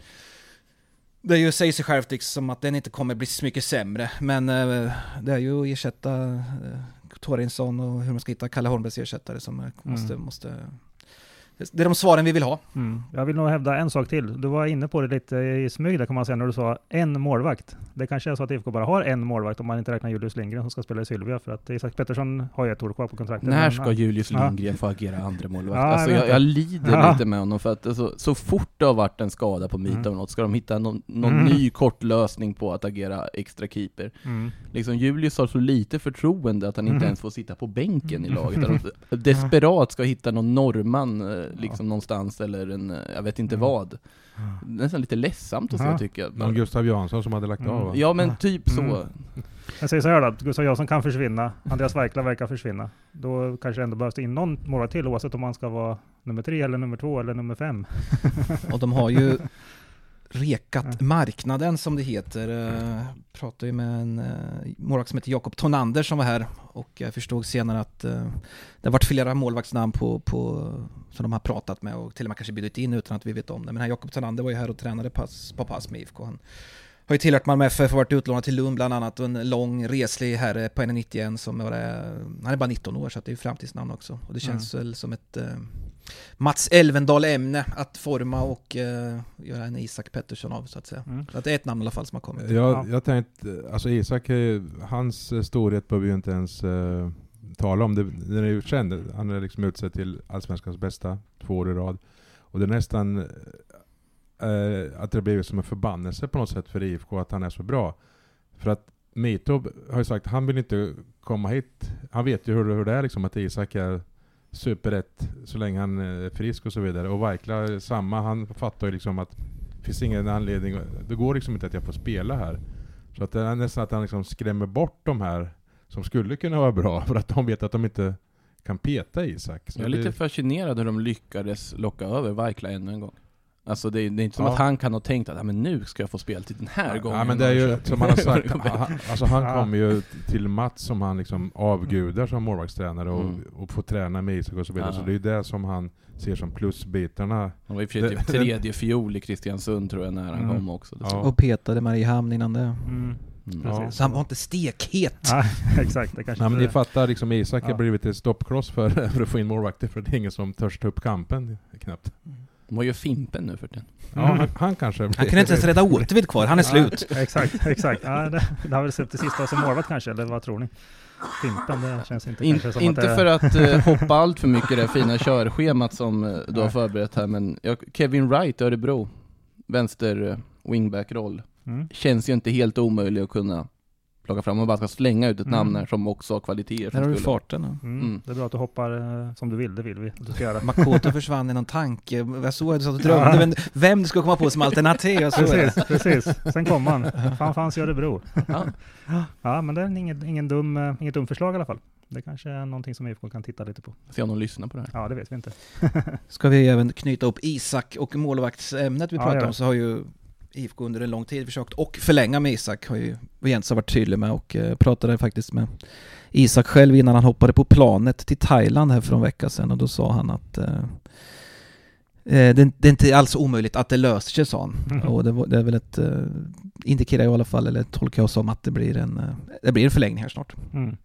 det är ju säger sig självt liksom att den inte kommer bli så mycket sämre. Men eh, det är ju att ersätta eh, Torensson och hur man ska hitta Kalle Holmbergs ersättare som eh, måste, måste... Det är de svaren vi vill ha. Mm. Jag vill nog hävda en sak till. Du var inne på det lite i smyg där kan man säga när du sa en målvakt. Det kanske är så att IFK bara har en målvakt om man inte räknar Julius Lindgren som ska spela i Sylvia för att Isak Pettersson har ju ett år kvar på kontraktet. När ska Julius Ja. Lindgren få agera andra målvakt? Ja, jag alltså jag, jag lider Ja. lite med honom för att alltså, så fort det har varit en skada på Mita Mm. eller något ska de hitta någon, någon Mm. ny kort lösning på att agera extra keeper. Mm. Liksom Julius har så lite förtroende att han inte Mm. ens får sitta på bänken i laget. Att de (laughs) desperat ska hitta någon norrman liksom någonstans eller en, jag vet inte Mm. vad. Nästan lite ledsamt att se Ja. tycker jag. Någon Gustav Jansson som hade lagt Mm. av va? Ja men typ så. Mm. Jag säger så här då, att Gustav Jansson kan försvinna, Andreas Weikla verkar försvinna. Då kanske det ändå behövs in någon målvakt till oavsett om man ska vara nummer tre eller nummer två eller nummer fem. Och de har ju (laughs) rekat marknaden som det heter. Uh, pratade ju med en uh, målvakt som heter Jakob Tonander som var här och jag förstod senare att uh, det har varit flera målvaktsnamn på, på, som de har pratat med och till och med kanske bjudit in utan att vi vet om det. Men här Jakob Tonander var ju här och tränade pass, på pass med IFK. Han har ju tillhört Malmö FF och varit utlånad till Lund bland annat och en lång reslig herre på 1,91 som var han är bara 19 år så det är ju framtidsnamn också. Och det känns väl som ett Mats Elvendal-ämne att forma och eh, göra en Isak Pettersson av så att säga. Mm. Så att det är ett namn i alla fall som har kommit. Jag, jag tänkte, alltså Isak, hans eh, storhet behöver vi ju inte ens eh, tala om. Det, den är ju känd. Han är liksom utsedd till Allsvenskans bästa två år i rad. Och det är nästan eh, att det blivit som en förbannelse på något sätt för IFK att han är så bra. För att Mitov har ju sagt att han vill inte komma hit. Han vet ju hur, hur det är liksom att Isak är superrätt så länge han är frisk och så vidare. Och Weikla är samma. Han fattar ju liksom att det finns ingen anledning. Det går liksom inte att jag får spela här. Så att det är nästan att han liksom skrämmer bort de här som skulle kunna vara bra för att de vet att de inte kan peta Isak. Så Jag är det- lite fascinerad hur de lyckades locka över Weikla ännu en gång. Alltså det är, det är inte som Ja. att han kan ha tänkt att "Ja, men nu ska jag få speltid den här gången. Ja men det är ju Norrköping." som han har sagt, (laughs) han, alltså han Ja. kommer ju till Mats som han liksom avgudar som målvaktstränare och, Mm. och får träna med Isak och så vidare. Ja. Så det är ju det som han ser som plusbitarna. Han var i och för typ Det- tredje fiol i Kristiansund tror jag när han Mm. kom också. Ja. Och petade Mariehamn innan det. Mm. Mm. Precis. Så han var inte stekhet. (laughs) Ja, exakt. Det kanske Nej, men ni fattar, liksom Isak Ja. har blivit ett stoppkloss för, (laughs) för att få in målvakter för det är ingen som törs ta upp kampen knappt. Vad gör Fimpen nu för tiden? Ja, Mm. han, han kanske Han kunde inte ens rädda Återvid kvar, han är slut. Ja, exakt, exakt. Ja, det, det har väl sett det sista som målvakt kanske, eller vad tror ni? Fimpen, det känns inte In, kanske som inte att det, för att eh, hoppa allt för mycket i det fina körschemat som eh, du har förberett här, men ja, Kevin Wright Örebro, vänster eh, wingback-roll, Mm. känns ju inte helt omöjlig att kunna plocka fram. Man bara ska slänga ut ett Mm. namn här som också har kvaliteter. Där har du farten. Mm. Mm. Det är bra att du hoppar eh, som du vill, det vill vi att du ska göra. Makoto försvann i någon tanke. Jag såg att du satt och drömde, men vem du skulle komma på som alternativ. Jag såg det. Precis, precis. Sen kom han. Fan fanns i Örebro. Ja. Ja, men det är ingen, ingen dum, eh, inget dumt förslag i alla fall. Det kanske är någonting som IFK kan titta lite på. Se om de lyssnar på det här. Ja, det vet vi inte. Ska vi även knyta upp Isak och målvaktsämnet vi pratade ja. om så har ju IFK under en lång tid försökt och förlänga med Isak har ju Jens har varit tydlig med och eh, pratade faktiskt med Isak själv innan han hoppade på planet till Thailand här för en vecka sedan och då sa han att eh, eh, det, det är inte alls omöjligt att det löser sig sa han. Mhm. Och det, var, det är väl ett, eh, indikerar i alla fall, eller tolkar jag som att det blir en, det blir en förlängning här snart. Mm.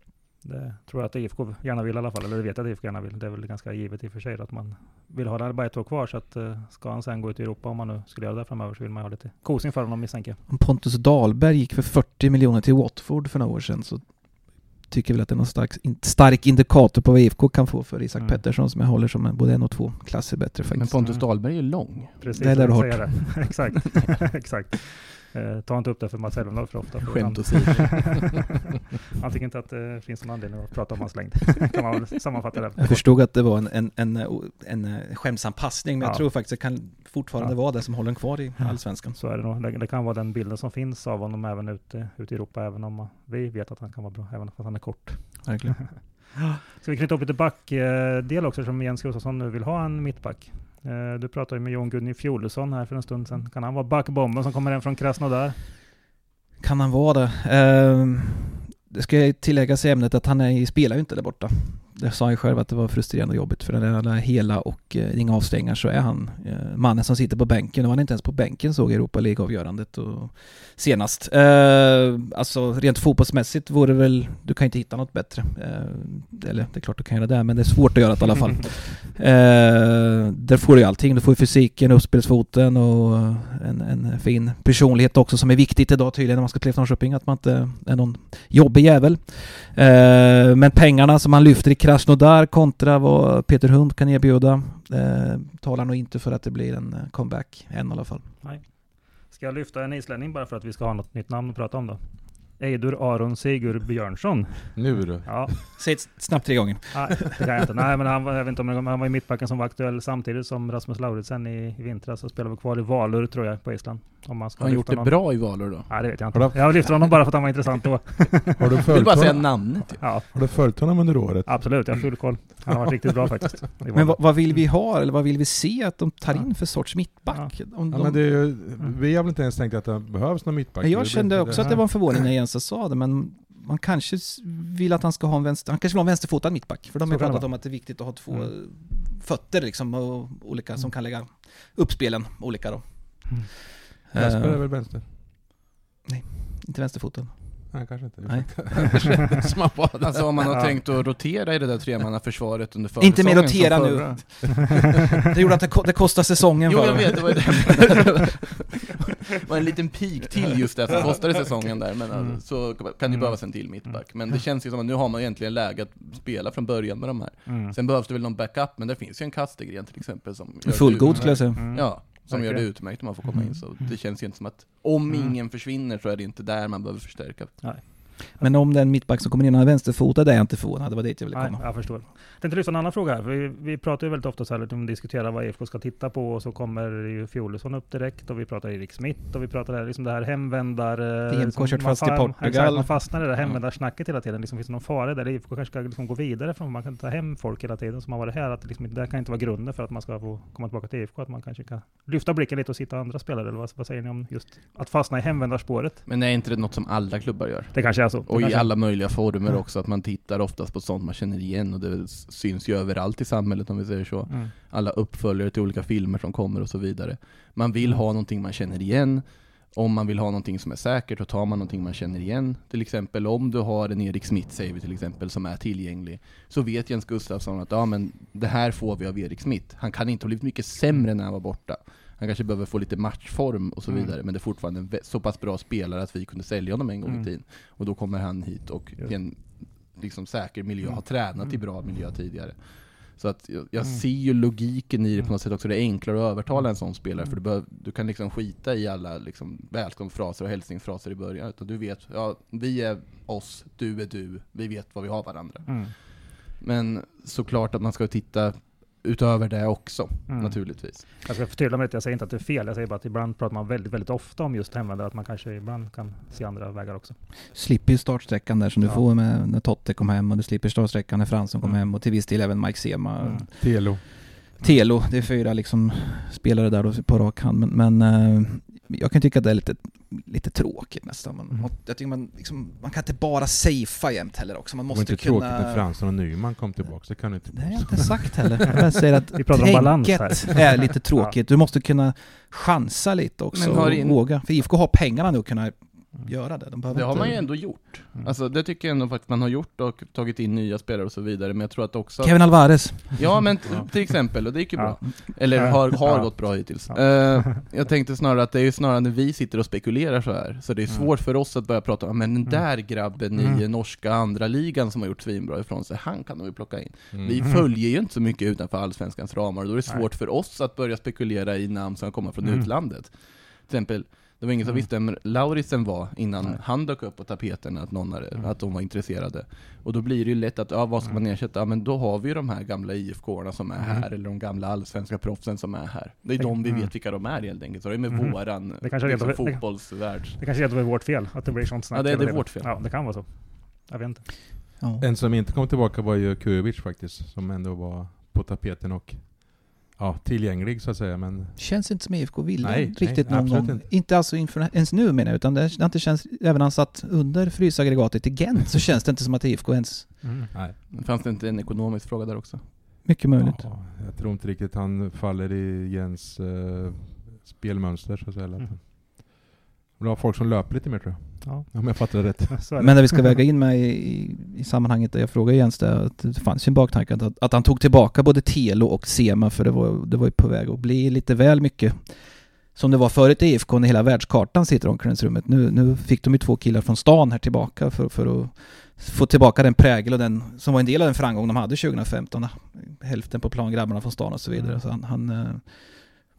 Det tror jag att IFK gärna vill i alla fall, eller det vet jag att IFK gärna vill. Det är väl ganska givet i och för sig att man vill ha det. Bara ett år kvar, så att eh, ska han sen gå ut i Europa, om man nu skulle göra det framöver, så vill man ha lite kosing för honom misstänker jag. Om Pontus Dahlberg gick för 40 miljoner till Watford för några år sedan så tycker väl att det är någon stark, stark indikator på vad IFK kan få för Isak Mm. Pettersson som jag håller som en, både en och två klasser bättre Men faktiskt. Pontus Mm. Dahlberg är lång. Precis, Det är där jag du har säger det. (laughs) Exakt, (laughs) exakt. Eh, ta inte upp det för Mats Elfendal för ofta. Skämt åsido. (laughs) Han tycker inte att det finns någon anledning att prata om hans längd. (laughs) kan man sammanfatta det. Jag förstod att det var en, en, en, en, skämtsam passning, men Ja. jag tror faktiskt det kan fortfarande Ja. vara det som håller en kvar i. Allsvenskan. Så är det nog. Det, det kan vara den bilden som finns av honom även ute, ute i Europa, även om vi vet att han kan vara bra, även om han är kort. Verkligen. (laughs) Ska vi knyta upp lite backdel också, som Jens Gustafsson nu vill ha en mittback. Eh, Du pratade ju med Jon Gunny Fjolesson här för en stund sedan. Kan han vara backbomben som kommer hem från Krasnodar? Kan han vara det? Ehm, det ska jag tilläggas i ämnet att han är, spelar ju inte där borta. Det sa han själv att det var frustrerande och jobbigt för när han är hela och eh, inga avstängningar så är han eh, mannen som sitter på bänken och han är inte ens på bänken såg Europa League-avgörandet senast. Eh, alltså rent fotbollsmässigt vore det väl, du kan inte hitta något bättre. Eh, eller det är klart du kan göra det men det är svårt att göra det i alla fall. (laughs) Eh, där får du ju allting. Du får ju fysiken, uppspelsfoten och en, en fin personlighet också som är viktigt idag tydligen när man ska till Norrköping. Att man inte är någon jobbig jävel. Eh, men pengarna som han lyfter i Krasnodar kontra vad Peter Hund kan erbjuda eh, talar nog inte för att det blir en eh, comeback än i alla fall. Ska jag lyfta en islänning bara för att vi ska ha något nytt namn att prata om då? Eidur Aron Sigur Björnsson. Nu du. Ja, Säg snabbt tre gånger. nej, det kan jag inte. Nej, men han var, jag vet inte om det, han var i mittbacken som var aktuell samtidigt som Rasmus Lauritsen i, i vintras och spelade kvar i Valur tror jag på Island. Om man ska Har han gjort det någon. bra i Valur då? Nej, det vet jag inte. Jag lyfter honom bara för att han var intressant då. (laughs) Har du vill följt bara säga honom, namnet. Ja, har du följt honom under året? absolut. Jag har full koll. Han har varit riktigt bra faktiskt. Men vad, vad vill vi ha eller vad vill vi se att de tar in för sorts mittback? Om Ja, de, men det är ju, vi har väl inte ens tänkt att det behövs någon mittback. Men jag kände det- också att det var en förvåning när Jens sa det, men man kanske vill att han ska ha en vänster, han kanske vill ha en vänsterfotad mittback, för de har Så pratat om att det är viktigt att ha två Mm. fötter liksom, och olika som kan lägga upp spelen olika då. Mm. Jesper är Eh, väl vänster? inte vänsterfoten. Nej, kanske inte. Nej. (laughs) Som man bara- Alltså om man har Ja. tänkt att rotera i det där tremannaförsvaret under Inte mer försäsongen rotera nu. Det gjorde att det, ko- det kostar säsongen Jo för jag dem. vet, det var (laughs) det. Var en liten peak till (laughs) just det som kostade säsongen där, men Mm. så kan det Mm. behövas en till mittback. Men det känns ju som att nu har man egentligen läge att spela från början med de här. Mm. Sen behövs det väl någon backup, men det finns ju en Kastegren till exempel som gör det Fullgod skulle jag säga. Mm. Ja, som gör det Verkligen. utmärkt om man får komma in. Så det känns ju inte som att om Mm. ingen försvinner så är det inte där man behöver förstärka. Men om den mittback som kommer in och är vänsterfotad är jag inte förvånad, det var dit jag ville Nej, komma. jag förstår. Jag tänkte lyfta en annan fråga här. Vi, vi pratar ju väldigt ofta så här, om att diskutera vad IFK ska titta på och så kommer ju Fjolesson upp direkt och vi pratar Erik Smith och vi pratar här, liksom det här hemvändar... eh, IFK som kört man fast i Portugal. Exakt, man fastnar i det där hemvändarsnacket hela tiden. Liksom, finns det någon fara där? IFK kanske ska liksom gå vidare från, man kan ta hem folk hela tiden som har varit här. Att det, liksom, det kan inte vara grunden för att man ska få komma tillbaka till IFK. Att man kanske kan lyfta blicken lite och sitta andra spelare. Eller vad, vad säger ni om just att fastna i hemvändarspåret? Men är inte det något som alla klubbar gör? Det kanske är så. Det Och i alla möjliga former också, att man tittar oftast på sånt man känner igen och det syns ju överallt i samhället om vi säger så. Mm. Alla uppföljare till olika filmer som kommer och så vidare. Man vill Mm. ha någonting man känner igen. Om man vill ha någonting som är säkert, då tar man någonting man känner igen. Till exempel om du har en Erik Smith, säger vi till exempel, som är tillgänglig. Så vet Jens Gustafsson att ja, men det här får vi av Erik Smith. Han kan inte ha blivit mycket sämre när han var borta. Han kanske behöver få lite matchform och så Mm. vidare, men det är fortfarande en så pass bra spelare att vi kunde sälja honom en gång Mm. i tiden. Och då kommer han hit och i en liksom, säker miljö, Mm. har tränat i Mm. bra miljö tidigare. Så att jag, jag ser ju logiken i det på något sätt också. Det är enklare att övertala en sån spelare, för du, behöv, du kan liksom skita i alla liksom välkomstfraser och hälsningsfraser i början. Utan du vet, ja, vi är oss, du är du, vi vet vad vi har varandra. Men såklart att man ska titta utöver det också, Mm. naturligtvis. Jag ska förtydliga mig lite, jag säger inte att det är fel. Jag säger bara att ibland pratar man väldigt, väldigt ofta om just hemvändare, att man kanske ibland kan se andra vägar också. Slipper startsträckan där som du Ja. får med när Totte kom hem och du slipper startsträckan när Fransson kom Mm. hem och till viss del även Mike Sema. Mm. Telo. Telo, det är fyra liksom spelare där då på rak hand. Men, men eh, jag kan tycka att det är lite, lite tråkigt nästan. Man, Mm. Jag tycker man, liksom, man kan inte bara safea jämt heller också. Man Det var måste inte kunna... tråkigt när Fransson och Nyman kom tillbaka, det kan du inte Det har jag inte sagt heller. (laughs) Jag säger att Vi pratar om balans här. är lite tråkigt. Du måste kunna chansa lite också och in- våga. För IFK har pengarna nu att kunna göra det. De behöver Det har inte... man ju ändå gjort. Mm. Alltså det tycker jag ändå faktiskt man har gjort och tagit in nya spelare och så vidare. Men jag tror att också... Kevin Alvarez. Ja men till exempel, och det gick ju bra. Eller har, har gått bra hittills. Eh, jag tänkte snarare att det är ju snarare när vi sitter och spekulerar så här. Så det är Mm. svårt för oss att börja prata om, men den Mm. där grabben i Mm. norska andra ligan som har gjort svinbra ifrån sig, han kan nog vi plocka in. Mm. Vi följer ju inte så mycket utanför allsvenskans ramar, och då är det Nej. svårt för oss att börja spekulera i namn som kommer från Mm. utlandet. Till exempel, Det var ingen som Mm. visste vem Lauritsen var innan Nej. han dök upp på tapeten, att, någon hade, Mm. att de var intresserade. Och då blir det ju lätt att, ja vad ska Mm. man ersätta? Ja men då har vi ju de här gamla IFK-arna som är Mm. här, eller de gamla allsvenska proffsen som är här. Det är de vi Mm. vet vilka de är helt enkelt, så det är med Mm. våran Det kanske liksom, rent av- det- fotbollsvärld. Det kanske är vårt fel, att det blir sånt snack. Ja, det är- det vårt fel. Ja, det kan vara så. Jag vet inte. Ja. En som inte kom tillbaka var ju Kujovic faktiskt, som ändå var på tapeten och ja, tillgänglig så att säga. Men Känns inte som IFK ville Nej, riktigt nej, någon gång. Inte. inte. alltså inför, ens nu menar jag, utan det har inte känts, även han satt under frysaggregatet i Gent så känns det inte som att IFK ens, Mm. nej. Fanns det inte en ekonomisk fråga där också? mycket möjligt. Ja, jag tror inte riktigt han faller i Jens eh, spelmönster så att säga. Mm. Det var folk som löper lite mer tror jag. Ja, Om jag fattar rätt. (laughs) Men det vi ska väga in med i, i, i sammanhanget, där jag frågar Jens det, att det fanns ju en baktanke att, att han tog tillbaka både Telo och Sema för det var, det var ju på väg att bli lite väl mycket som det var förut i IFK när hela världskartan sitter i omklädningsrummet. Nu, nu fick de ju två killar från stan här tillbaka för, för att få tillbaka den prägel och den som var en del av den framgång de hade 2015. Hälften på plan, grabbarna från stan och så vidare. Mm. Så han, han, eh,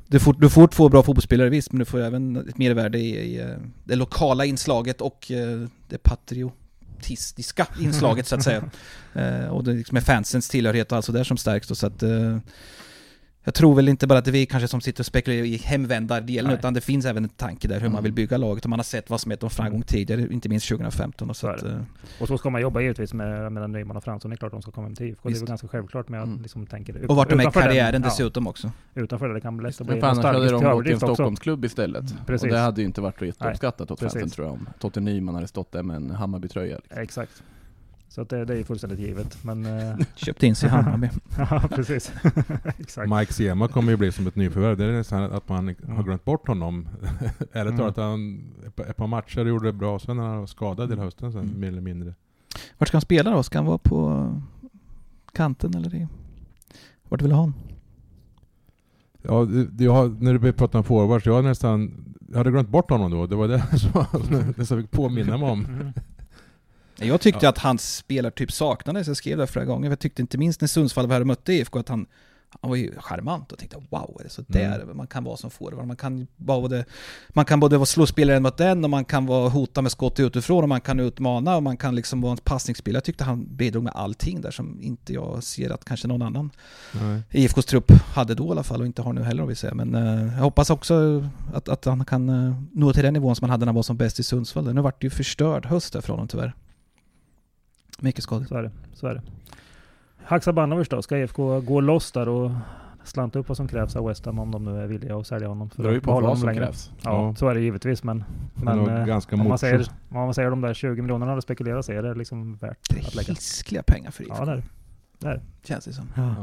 du, får, du får två bra fotbollsspelare visst, men du får även ett mervärde i, i eh, det lokala inslaget och eh, det patriotistiska inslaget så att säga. (laughs) Eh, och det liksom är fansens tillhörighet och allt sådär som stärks då, så att jag tror väl inte bara att det är vi kanske som sitter och spekulerar i hemvändardelen Nej. utan det finns även en tanke där hur man Mm. vill bygga laget och man har sett vad som är en framgång tidigare, inte minst 2015 och så, Så att, det. eh, Och så ska man jobba givetvis med, med Nyman och Fransson. Det är klart de ska komma hem till IFK. Det är väl ganska självklart med att Mm. liksom tänker och vart de är i utanför den- karriären ja, dessutom också. Utanför det, det kan bli lätt att bli Men annars hade de gått till en. Stockholmsklubb istället. Precis. Och det hade ju inte varit jätteuppskattat åt fansen precis. tror jag, om Totte Nyman hade stått där med en Hammarby-tröja. Liksom. Exakt. Så att det, det är ju fullständigt givet. Men eh, (laughs) Köpte in sig i Hammarby. (laughs) ja, precis. (laughs) Exakt. Mike Sema kommer ju bli som ett nyförvärv. Det är nästan att man har Mm. glömt bort honom. Ärligt Mm. talat, han ett par- matcher gjorde det bra, sen när han var skadad hela hösten sen, Mm. mer eller mindre. Vart ska han spela då? Ska han vara på kanten eller i... Vart vill du ha honom? Ja, jag när du pratade om forwards, jag nästan jag hade glömt bort honom då. Det var det som det som jag fick påminna mig om. Jag tyckte Ja. att hans spelartyp saknades, jag skrev det flera gånger. Jag tyckte inte minst när Sundsvall var här och mötte IFK att han, han var ju charmant och tänkte wow, är det så där Mm. man kan vara som forward? Man kan både, man kan både vara slå spelaren mot den och man kan vara hota med skott utifrån och man kan utmana och man kan liksom vara en passningsspelare. Jag tyckte han bidrog med allting där som inte jag ser att kanske någon annan Nej. IFKs trupp hade då i alla fall och inte har nu heller om vi säger. Men eh, jag hoppas också att, att han kan uh, nå till den nivån som han hade när han var som bäst i Sundsvall. Nu vart det ju förstörd höst där för honom tyvärr. Mycket skador. Så är det. Så är det. Haksabanovic då? Ska IFK gå loss där och slanta upp vad som krävs av West Ham om de nu är villiga att sälja honom? Det beror ju på vad som längre? krävs. Ja, Ja. så är det givetvis men, Det är men eh, ganska om, man säger, om man säger de där 20 miljonerna det spekuleras är det liksom värt Det att är lägga? hiskliga pengar för IFK. Ja, det är det. Känns det som. Ja.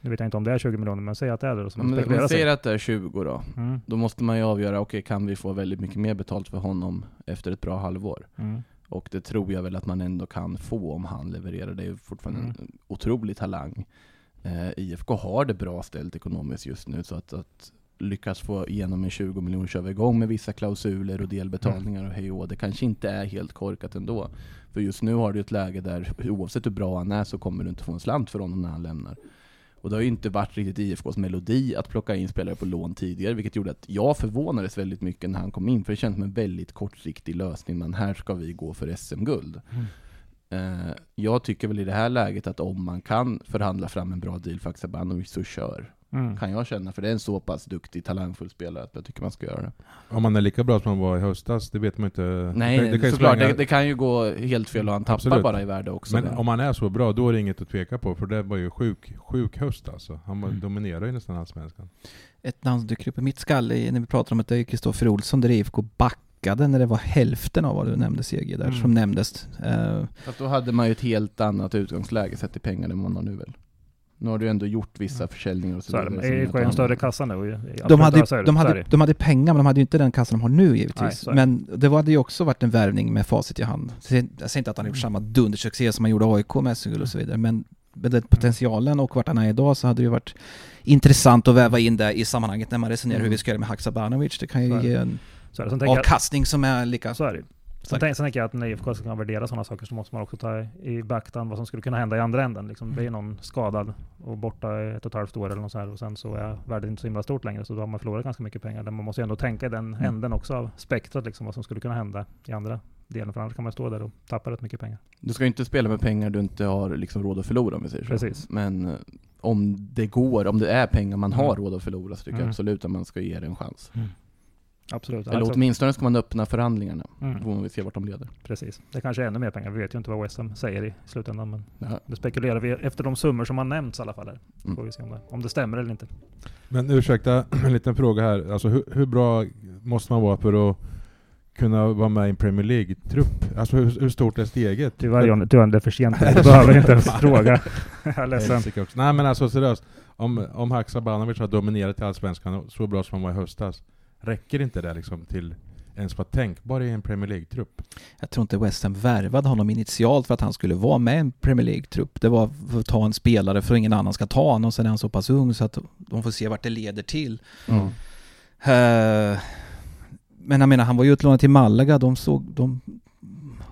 Nu vet jag inte om det är 20 miljoner men säg att det är det. Som Om man spekuleras i. säger att det är 20 då, Mm, då måste man ju avgöra, okej kan vi få väldigt mycket mer betalt för honom efter ett bra halvår? mm, Och det tror jag väl att man ändå kan få om han levererar. Det är fortfarande Mm. en otrolig talang. Eh, IFK har det bra ställt ekonomiskt just nu, så att, att lyckas få igenom en 20 miljoner köra igång med vissa klausuler och delbetalningar och hej och det kanske inte är helt korkat ändå. För just nu har du ett läge där oavsett hur bra han är så kommer du inte få en slant för honom när han lämnar. Och det har ju inte varit riktigt IFKs melodi att plocka in spelare på lån tidigare, vilket gjorde att jag förvånades väldigt mycket när han kom in, för det känns som en väldigt kortsiktig lösning, men här ska vi gå för SM-guld. Mm. Eh, jag tycker väl i det här läget att om man kan förhandla fram en bra deal för Haksabanovic så kör. Mm. Kan jag känna, för det är en så pass duktig, talangfull spelare att jag tycker man ska göra det. Om man är lika bra som han var i höstas, det vet man inte. Nej, det, det kan ju såklart, det, det kan ju gå helt fel och han tappar Absolut. bara i värde också. Men där. om han är så bra, då är det inget att tveka på. För det var ju sjuk, sjuk höst alltså. Han Mm. dominerar ju nästan allsvenskan. Ett namn som dyker upp i mitt skalle när vi pratar om att det är Kristoffer Olsson där IFK backade när det var hälften av vad du nämnde CG där Mm. som nämndes. Eh, Fast då hade man ju ett helt annat utgångsläge sett i pengar än man har nu väl. Nu har du ändå gjort vissa försäljningar och så, Så är det. vidare. Att är en större kassa nu. de, hade, de, hade, de hade pengar men de hade ju inte den kassan de har nu Nej, givetvis. det. men det hade ju också varit en värvning med facit i hand. Jag säger inte att han gjort samma dundersuccé som han gjorde AIK med SM-guld och så vidare men med den potentialen och vart han är idag så hade det ju varit intressant att väva in det i sammanhanget när man resonerar hur vi ska göra med Haksabanovic. Det kan ju ge en avkastning som är lika... så är det. Sen, tänk, sen tänker jag att när IFK ska värdera sådana saker så måste man också ta i beaktan vad som skulle kunna hända i andra änden. Liksom, det är någon skadad och borta i ett och ett halvt år eller något så här och sen så är värdet inte så himla stort längre så då har man förlorat ganska mycket pengar. Men man måste ju ändå tänka i den Mm. änden också av spektrat liksom, vad som skulle kunna hända i andra delen för annars kan man stå där och tappa rätt mycket pengar. Du ska ju inte spela med pengar du inte har liksom råd att förlora om vi säger så. Precis. Men eh, om det går, om det är pengar man har Mm. råd att förlora så tycker jag Mm. absolut att man ska ge det en chans. Absolut. Eller Alltså- åtminstone ska man öppna förhandlingarna. Mm. Då får vi se vart de leder. Precis. Det kanske är ännu mer pengar. Vi vet ju inte vad West Ham säger i slutändan. Men Ja. det spekulerar vi efter de summor som har nämnts i alla fall. Här. Mm. Får vi se om det, om det stämmer eller inte. Men ursäkta, (clears throat) en liten fråga här. Alltså hur, hur bra måste man vara för att kunna vara med i en Premier League-trupp? Alltså hur, hur stort är steget? Tyvärr Johnny, tyvärr, det är för sent. (laughs) Du behöver inte ens fråga. (laughs) Jag är ledsen. Nej men alltså seriöst. Om, om Haksabanovic har dominerat i Allsvenskan så bra som han var i höstas. Räcker inte det liksom till ens vara tänkbar i en Premier League-trupp? Jag tror inte West Ham värvade honom initialt för att han skulle vara med i en Premier League-trupp. Det var för att ta en spelare för att ingen annan ska ta honom. Sen är han så pass ung så att de får se vart det leder till. Mm. Eh, men jag menar, han var ju utlånad till Malaga. De såg... De,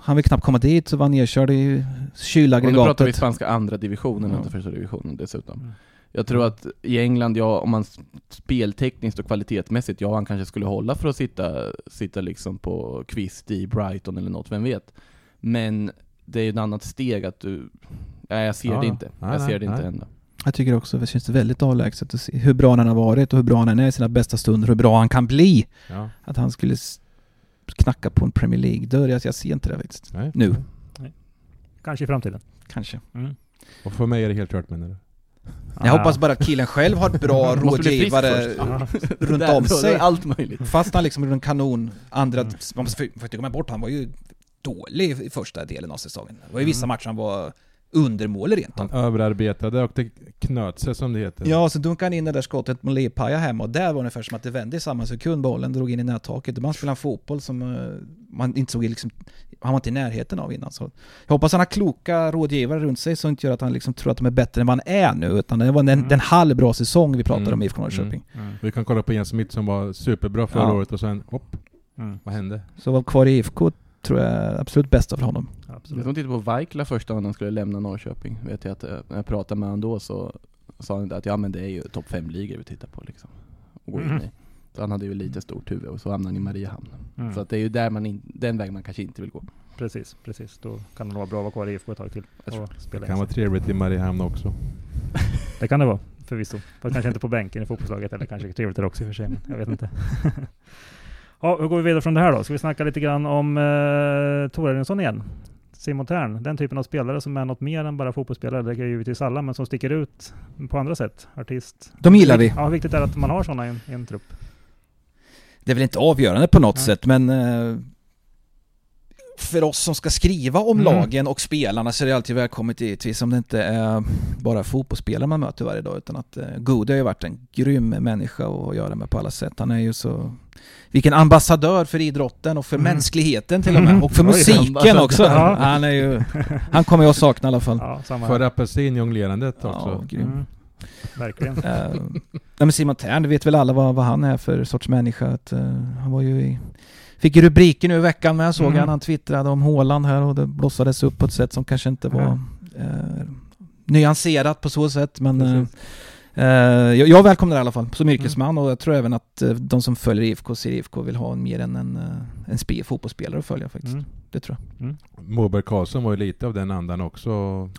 han vill knappt komma dit så var han nedkörd i Och nu pratar vi kylaggregatet. spanska andra divisionen, Ja. inte första divisionen dessutom. Jag tror att i England, ja, om man speltekniskt och kvalitetsmässigt, ja han kanske skulle hålla för att sitta, sitta liksom på kvist i Brighton eller något, vem vet. Men det är ju ett annat steg att du, nej jag ser Ja, det inte. nej, jag ser nej, det inte nej. hända. Jag tycker också det känns väldigt avlägset att se hur bra han har varit och hur bra han är i sina bästa stunder, hur bra han kan bli. Ja. Att han skulle knacka på en Premier League-dörr, jag, jag ser inte det faktiskt. Nej. Nu. Kanske i framtiden. Kanske. Mm. Och för mig är det helt klart menar du? Jag hoppas bara att killen själv har bra (laughs) bli frisk rådgivare (laughs) runt om sig. Allt möjligt. Fast han liksom gjorde en kanon, andra, Mm. man får får inte glömma bort, han var ju dålig i första delen av säsongen. Det var ju vissa Mm. matcher han var undermålig rent Han av. överarbetade och det knöt sig som det heter. Ja, så dunkade han in det där skottet med Lepaja hemma och där var det ungefär som att det vände i samma sekund. Bollen drog in i nättaket. Man spelade en fotboll som eh, man inte såg liksom, han var inte i närheten av innan. Så jag hoppas han har kloka rådgivare runt sig som inte gör att han liksom tror att de är bättre än vad han är nu. Utan det var en, Mm. en halv bra säsong vi pratade Mm. om i IFK Norrköping. Mm. Vi kan kolla på Jens Smith som var superbra förra Ja. året och sen, hopp, Mm. vad hände? Så vara kvar i IFK tror jag är absolut bästa för honom. Jag Absolut. som tittade på Vaikla första gången han skulle lämna Norrköping, vet jag att eh, när jag pratade med honom då så sa han att ja men det är ju topp 5-ligor vi tittar på liksom. Och går in i. Så han hade ju lite stort huvud och så hamnade han i Mariehamn. Mm. Så att det är ju där man in, den vägen man kanske inte vill gå. Precis, precis. Då kan det nog vara bra att vara kvar i IFK ett tag till. Det kan vara trevligt i Mariehamn också. (laughs) Det kan det vara, förvisso. Fast kanske inte på bänken i fotbollslaget, eller kanske trevligt där också i och för sig, men jag vet inte. (laughs) ja, hur går vi vidare från det här då? Ska vi snacka lite grann om eh, Torarinsson igen? Simon Tern, den typen av spelare som är något mer än bara fotbollsspelare, det är ju givetvis alla, men som sticker ut på andra sätt. Artist. De gillar vi. Ja, viktigt är att man har sådana i en, i en trupp? Det är väl inte avgörande på något Nej. sätt men eh, för oss som ska skriva om Mm. lagen och spelarna så är det alltid välkommet givetvis om det inte är bara fotbollsspelare man möter varje dag utan att eh, Gode har ju varit en grym människa att göra med på alla sätt. Han är ju så vilken ambassadör för idrotten och för Mm. mänskligheten till och med. Mm. Och för musiken också. Ja. Han är ju... Han kommer jag att sakna i alla fall. Ja, För apelsinjonglerandet Ja, också. grym. Mm. Verkligen. Nej men Simon Tern, det vet väl alla vad, vad han är för sorts människa. Att, eh, han var ju i, fick rubriker nu i veckan men jag såg Mm. han, han twittrade om Håland här och det blossades upp på ett sätt som kanske inte var eh, nyanserat på så sätt. Men eh, eh, jag, jag välkomnar det i alla fall som yrkesman och jag tror även att eh, de som följer IFK ser IFK vill ha mer än en, eh, en spe, fotbollsspelare att följa faktiskt. Mm. Det tror jag. Moberg Karlsson var ju lite av den andan också.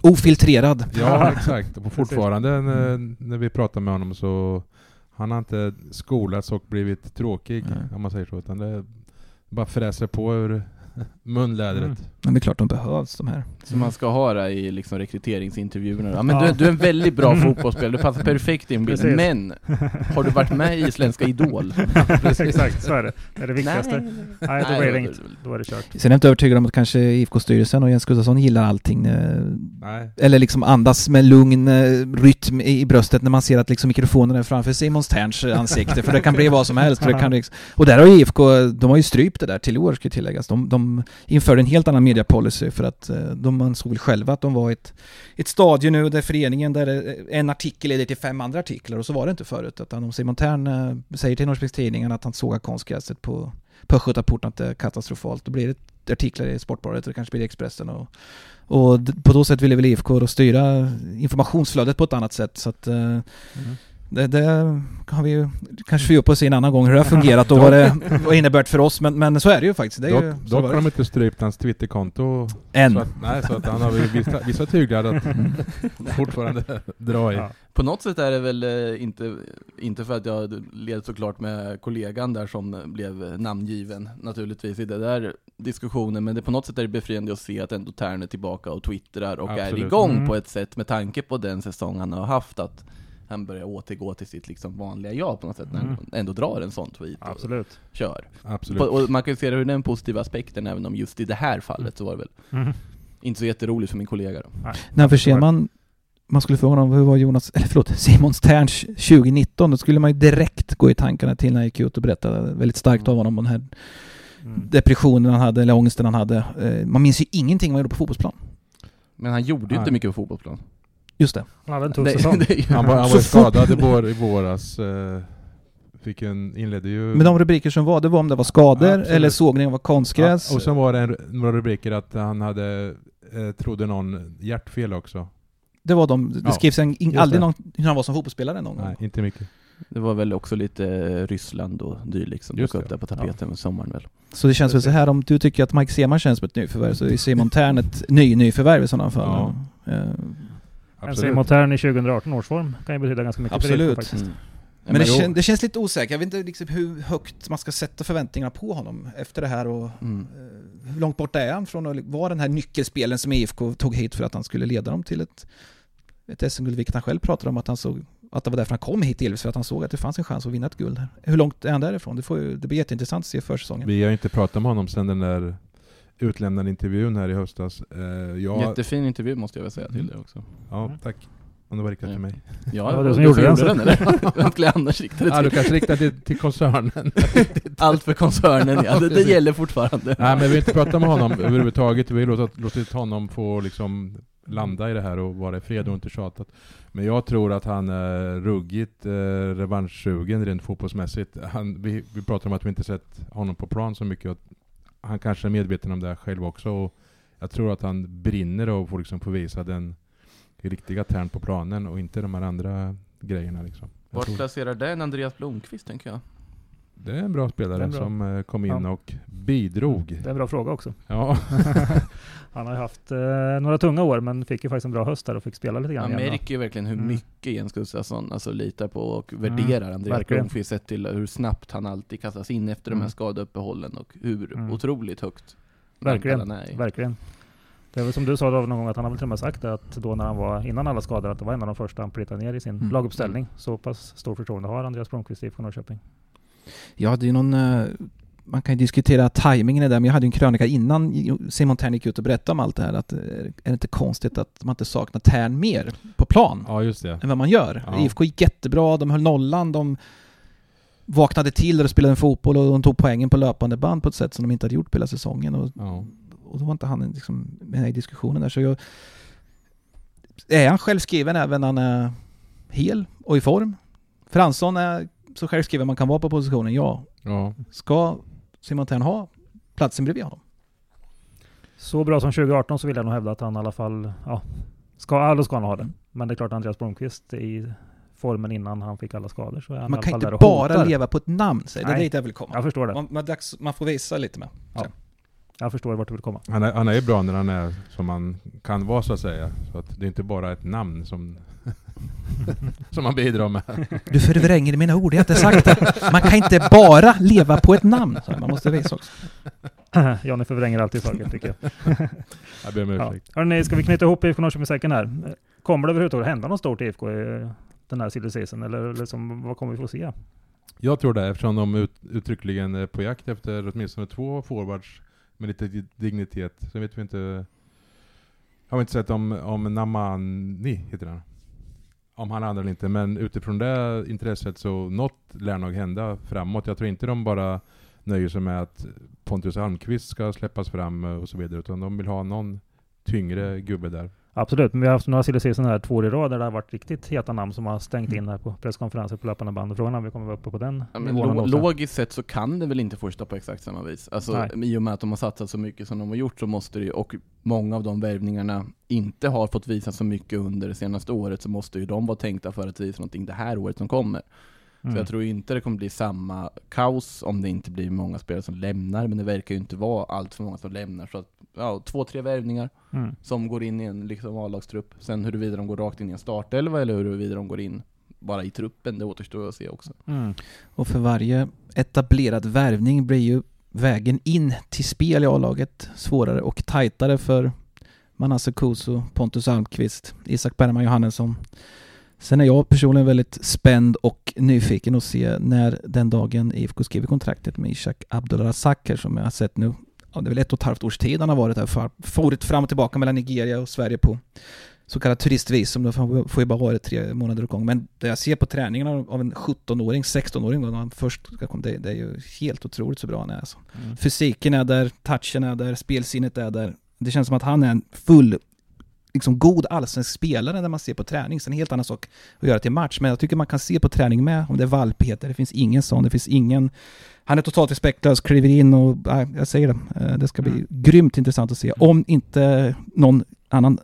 Ofiltrerad. Ja, (laughs) exakt. Och fortfarande när, när vi pratar med honom så han har inte skolats och blivit tråkig, Nej. om man säger så. Utan det bara fräser på ur (laughs) munlädret. Mm. Men det är klart de behövs de här. Så man ska ha det i liksom rekryteringsintervjuerna. Ja, men Ja. du, du är en väldigt bra (laughs) fotbollsspelare, du passar perfekt i en bild. Precis. Men, har du varit med i Isländska Idol? (laughs) Exakt, så är det. Det är det viktigaste. Nej, då Nej, blir det då- inget. Då är det kört. Sen är jag inte övertygad om att kanske IFK-styrelsen och Jens Gustafsson gillar allting. eh, Nej. Eller liksom andas med lugn eh, rytm i bröstet när man ser att liksom mikrofonen är framför Simons Terns ansikte. För det kan bli vad som helst. För det kan liksom, och där har ju IFK, de har ju strypt det där till år ska tilläggas. De, de de införde en helt annan mediapolicy för att eh, de ansåg väl själva att de var ett, ett stadie nu där föreningen, där eh, en artikel leder till fem andra artiklar och så var det inte förut. Utan om Simon Tern eh, säger till Norrköpingstidningen att han sågar konstgräset på, på Östgötaporten att det är katastrofalt, då blir det artiklar i Sportbladet och det kanske blir i Expressen och, och på så sätt ville väl IFK då styra informationsflödet på ett annat sätt så att mm det, det har vi ju kanske fördjupa oss i en annan gång hur det har fungerat och vad det vad innebär för oss men, men så är det ju faktiskt. Det är ju, Dock, dock har de inte strypt hans Twitterkonto. Än. Så att, nej, så att han har ju vissa, vissa tyglar att fortfarande (laughs) dra i. Ja. På något sätt är det väl eh, inte, inte för att jag led såklart med kollegan där som blev namngiven naturligtvis i den där diskussionen, men det på något sätt är det befriande att se att ändå Tern är tillbaka och twittrar och är Absolut. igång Mm. på ett sätt med tanke på den säsong han har haft, att han börjar återgå till sitt liksom vanliga jag på något sätt, när han Mm. ändå drar en sån tweet och Absolut. kör. Absolut. På, och man kan ju se det ur den positiva aspekten, även om just i det här fallet så var det väl Mm. inte så jätteroligt för min kollega då. När förser man man skulle fråga honom hur var Jonas, eller förlåt, (laughs) Simon Sterns 2019, då skulle man ju direkt gå i tankarna till när han gick ut och berättade väldigt starkt om honom, om den här Mm. depressionen han hade, eller ångesten han hade. Eh, Man minns ju ingenting vad han gjorde på fotbollsplan. Men han gjorde ju Nej. inte mycket på fotbollsplan. Just det. Han hade en tuff säsong. (laughs) Han var, han var (laughs) skadad i, vår, i våras. Eh, fick en, inledde ju... Men de rubriker som var, det var om det var skador Absolut. eller sågning av konstgräs. Ja, och sen var det en, några rubriker att han hade, eh, trodde någon, hjärtfel också. Det var de, det Ja, skrevs en, in, aldrig det. någon, hur han var som fotbollsspelare någon gång. Nej, inte mycket. Det var väl också lite eh, Ryssland och dylikt som dök upp det. där på tapeten med sommaren väl. Så det känns väl så här, om du tycker att Mike Seman känns som ett nyförvärv så är Simon Tern ett ny nyförvärv i sådana fall. Eh, En Simon Tern i 2018 års form kan ju betyda ganska mycket för Absolut. IFK faktiskt. Mm. Men, det, kän, det känns lite osäkert, jag vet inte liksom hur högt man ska sätta förväntningarna på honom efter det här och Mm. eh, hur långt bort är han från att vara den här nyckelspelen som IFK tog hit för att han skulle leda dem till ett, ett SM-guld, vilket han själv pratade om att han såg att det var därför han kom hit delvis, för att han såg att det fanns en chans att vinna ett guld här. Hur långt är han därifrån? Det, får ju, det blir jätteintressant att se försäsongen. Vi har inte pratat med honom sedan den där utlämnade intervjun här i höstas. Eh, jag, Jättefin intervju måste jag väl säga till det också. ja, tack. Om det var riktat till mig. Ja, det var du som gjorde den, den eller? Vem skulle jag annars rikta det Ja, du till? kanske riktar till, till koncernen. (laughs) Allt för koncernen ja, det, det gäller fortfarande. Nej men vi har inte pratat med honom överhuvudtaget. Vi har låtit, låtit honom få liksom landa i det här och vara i fred och inte tjatat. Men jag tror att han är ruggigt eh, revanschsugen rent fotbollsmässigt. Han, vi, vi pratar om att vi inte sett honom på plan så mycket. Han kanske är medveten om det själv också. Och jag tror att han brinner och får liksom få visa den riktiga tärn på planen och inte de här andra grejerna liksom. Jag Vart tror- placerar den Andreas Blomqvist tänker jag? Det är en bra spelare är bra. som eh, kom in Ja. och bidrog. Det är en bra fråga också. Ja. (laughs) (laughs) Han har haft eh, några tunga år men fick ju faktiskt en bra höst där och fick spela lite grann Man märker ju verkligen hur Mm. mycket Jens Gustafsson alltså, litar på och Mm, värderar Andreas verkligen. Blomqvist sett till hur snabbt han alltid kastas in efter de Mm. här skadeuppehållen och hur Mm. otroligt högt Verkligen. rankad han är. Verkligen. Det är väl som du sa då någon gång att han har väl till och med sagt det att då när han var innan alla skador att det var en av de första han plittade ner i sin Mm. laguppställning. Så pass stor förtroende har Andreas Blomqvist i IFK Norrköping. Ja, det är ju någon... Man kan ju diskutera tajmingen i det, men jag hade ju en krönika innan Simon Tern gick ut och berättade om allt det här, att eh, är det inte konstigt att man inte saknar Tern mer på plan ja, just det. än vad man gör? Ja. IFK gick jättebra, de höll nollan, de vaknade till och spelade en fotboll och de tog poängen på löpande band på ett sätt som de inte hade gjort på hela säsongen. Och, Ja. och då var inte han liksom med i diskussionen där. Så jag, är han självskriven även när han är hel och i form? Fransson är så självskriven man kan vara på positionen, ja. ja. Ska Simon Tern ha platsen bredvid honom? Så bra som 2018 så vill jag nog hävda att han i alla fall, ja, ska, alla ska han ha det. Men det är klart Andreas Blomqvist i formen innan han fick alla skador så är han Man i alla kan fall inte där och bara hotar. leva på ett namn, säger det. Det är dit jag vill komma. Jag förstår det. Man, man, man får visa lite med. Ja. Jag förstår vart du vill komma. Han, är, han är ju bra när han är som han kan vara så att säga. Så att det är inte bara ett namn som, (laughs) som han bidrar med. Du förvränger mina ord, jag har inte sagt det. Man kan inte bara leva på ett namn. Så man måste visa också. (laughs) Johnny förvränger alltid saker tycker jag. (laughs) Jag ber om Ja. ursäkt. Hörrni, ska vi knyta ihop IFK Norrköping-säcken här? Kommer det överhuvudtaget hända något stort i IFK i den här silly season? Eller liksom, vad kommer vi få se? Jag tror det eftersom de ut, uttryckligen är på jakt efter åtminstone två forwards med lite dignitet. Sen vet vi inte... Har vi inte sett om, om Namani heter han. Om han är andra eller inte. Men utifrån det intresset så något lär nog hända framåt. Jag tror inte de bara nöjer sig med att Pontus Almqvist ska släppas fram och så vidare. Utan de vill ha någon tyngre gubbe där. Absolut, men vi har haft några silly season här två år i rad där det har varit riktigt heta namn som har stängt in här på presskonferenser på löpande band. Och frågan är om vi kommer vara uppe på den Ja, men lo- logiskt sett så kan det väl inte fortsätta på exakt samma vis. Alltså Nej. i och med att de har satsat så mycket som de har gjort så måste det ju, och många av de värvningarna inte har fått visa så mycket under det senaste året så måste ju de vara tänkta för att visa någonting det här året som kommer. Mm. Så jag tror inte det kommer bli samma kaos om det inte blir många spelare som lämnar, men det verkar ju inte vara allt för många som lämnar. Så att, ja, två, tre värvningar Mm. som går in i en liksom, A-lagstrupp. Sen huruvida de går rakt in i en startelva eller huruvida de går in bara i truppen, det återstår att se också. Mm. Och för varje etablerad värvning blir ju vägen in till spel i A-laget svårare och tajtare för Manasse Kuso, Pontus Almqvist, Isak Bergman Johannesson. Sen är jag personligen väldigt spänd och nyfiken att se när den dagen IFK skriver kontraktet med Ishak Abdulrazak här som jag har sett nu. Ja, det är väl ett och ett halvt års tid han har varit här, för- farit fram och tillbaka mellan Nigeria och Sverige på så kallat turistvisum, då får ju bara vara tre månader åt gång. Men det jag ser på träningen av av en 17-åring, 16-åring då, när han först ska komma, det, det är ju helt otroligt så bra han är alltså. Mm. Fysiken är där, touchen är där, spelsinnet är där. Det känns som att han är en full, liksom god allsvensk spelare när man ser på träning. Sen är det en helt annan sak att göra till match, men jag tycker man kan se på träning med, om det är valpigheter, det finns ingen sån, det finns ingen han är totalt respektlös, kliver in och, nej, jag säger det, eh, det ska bli Mm. grymt intressant att se. Om inte någon annan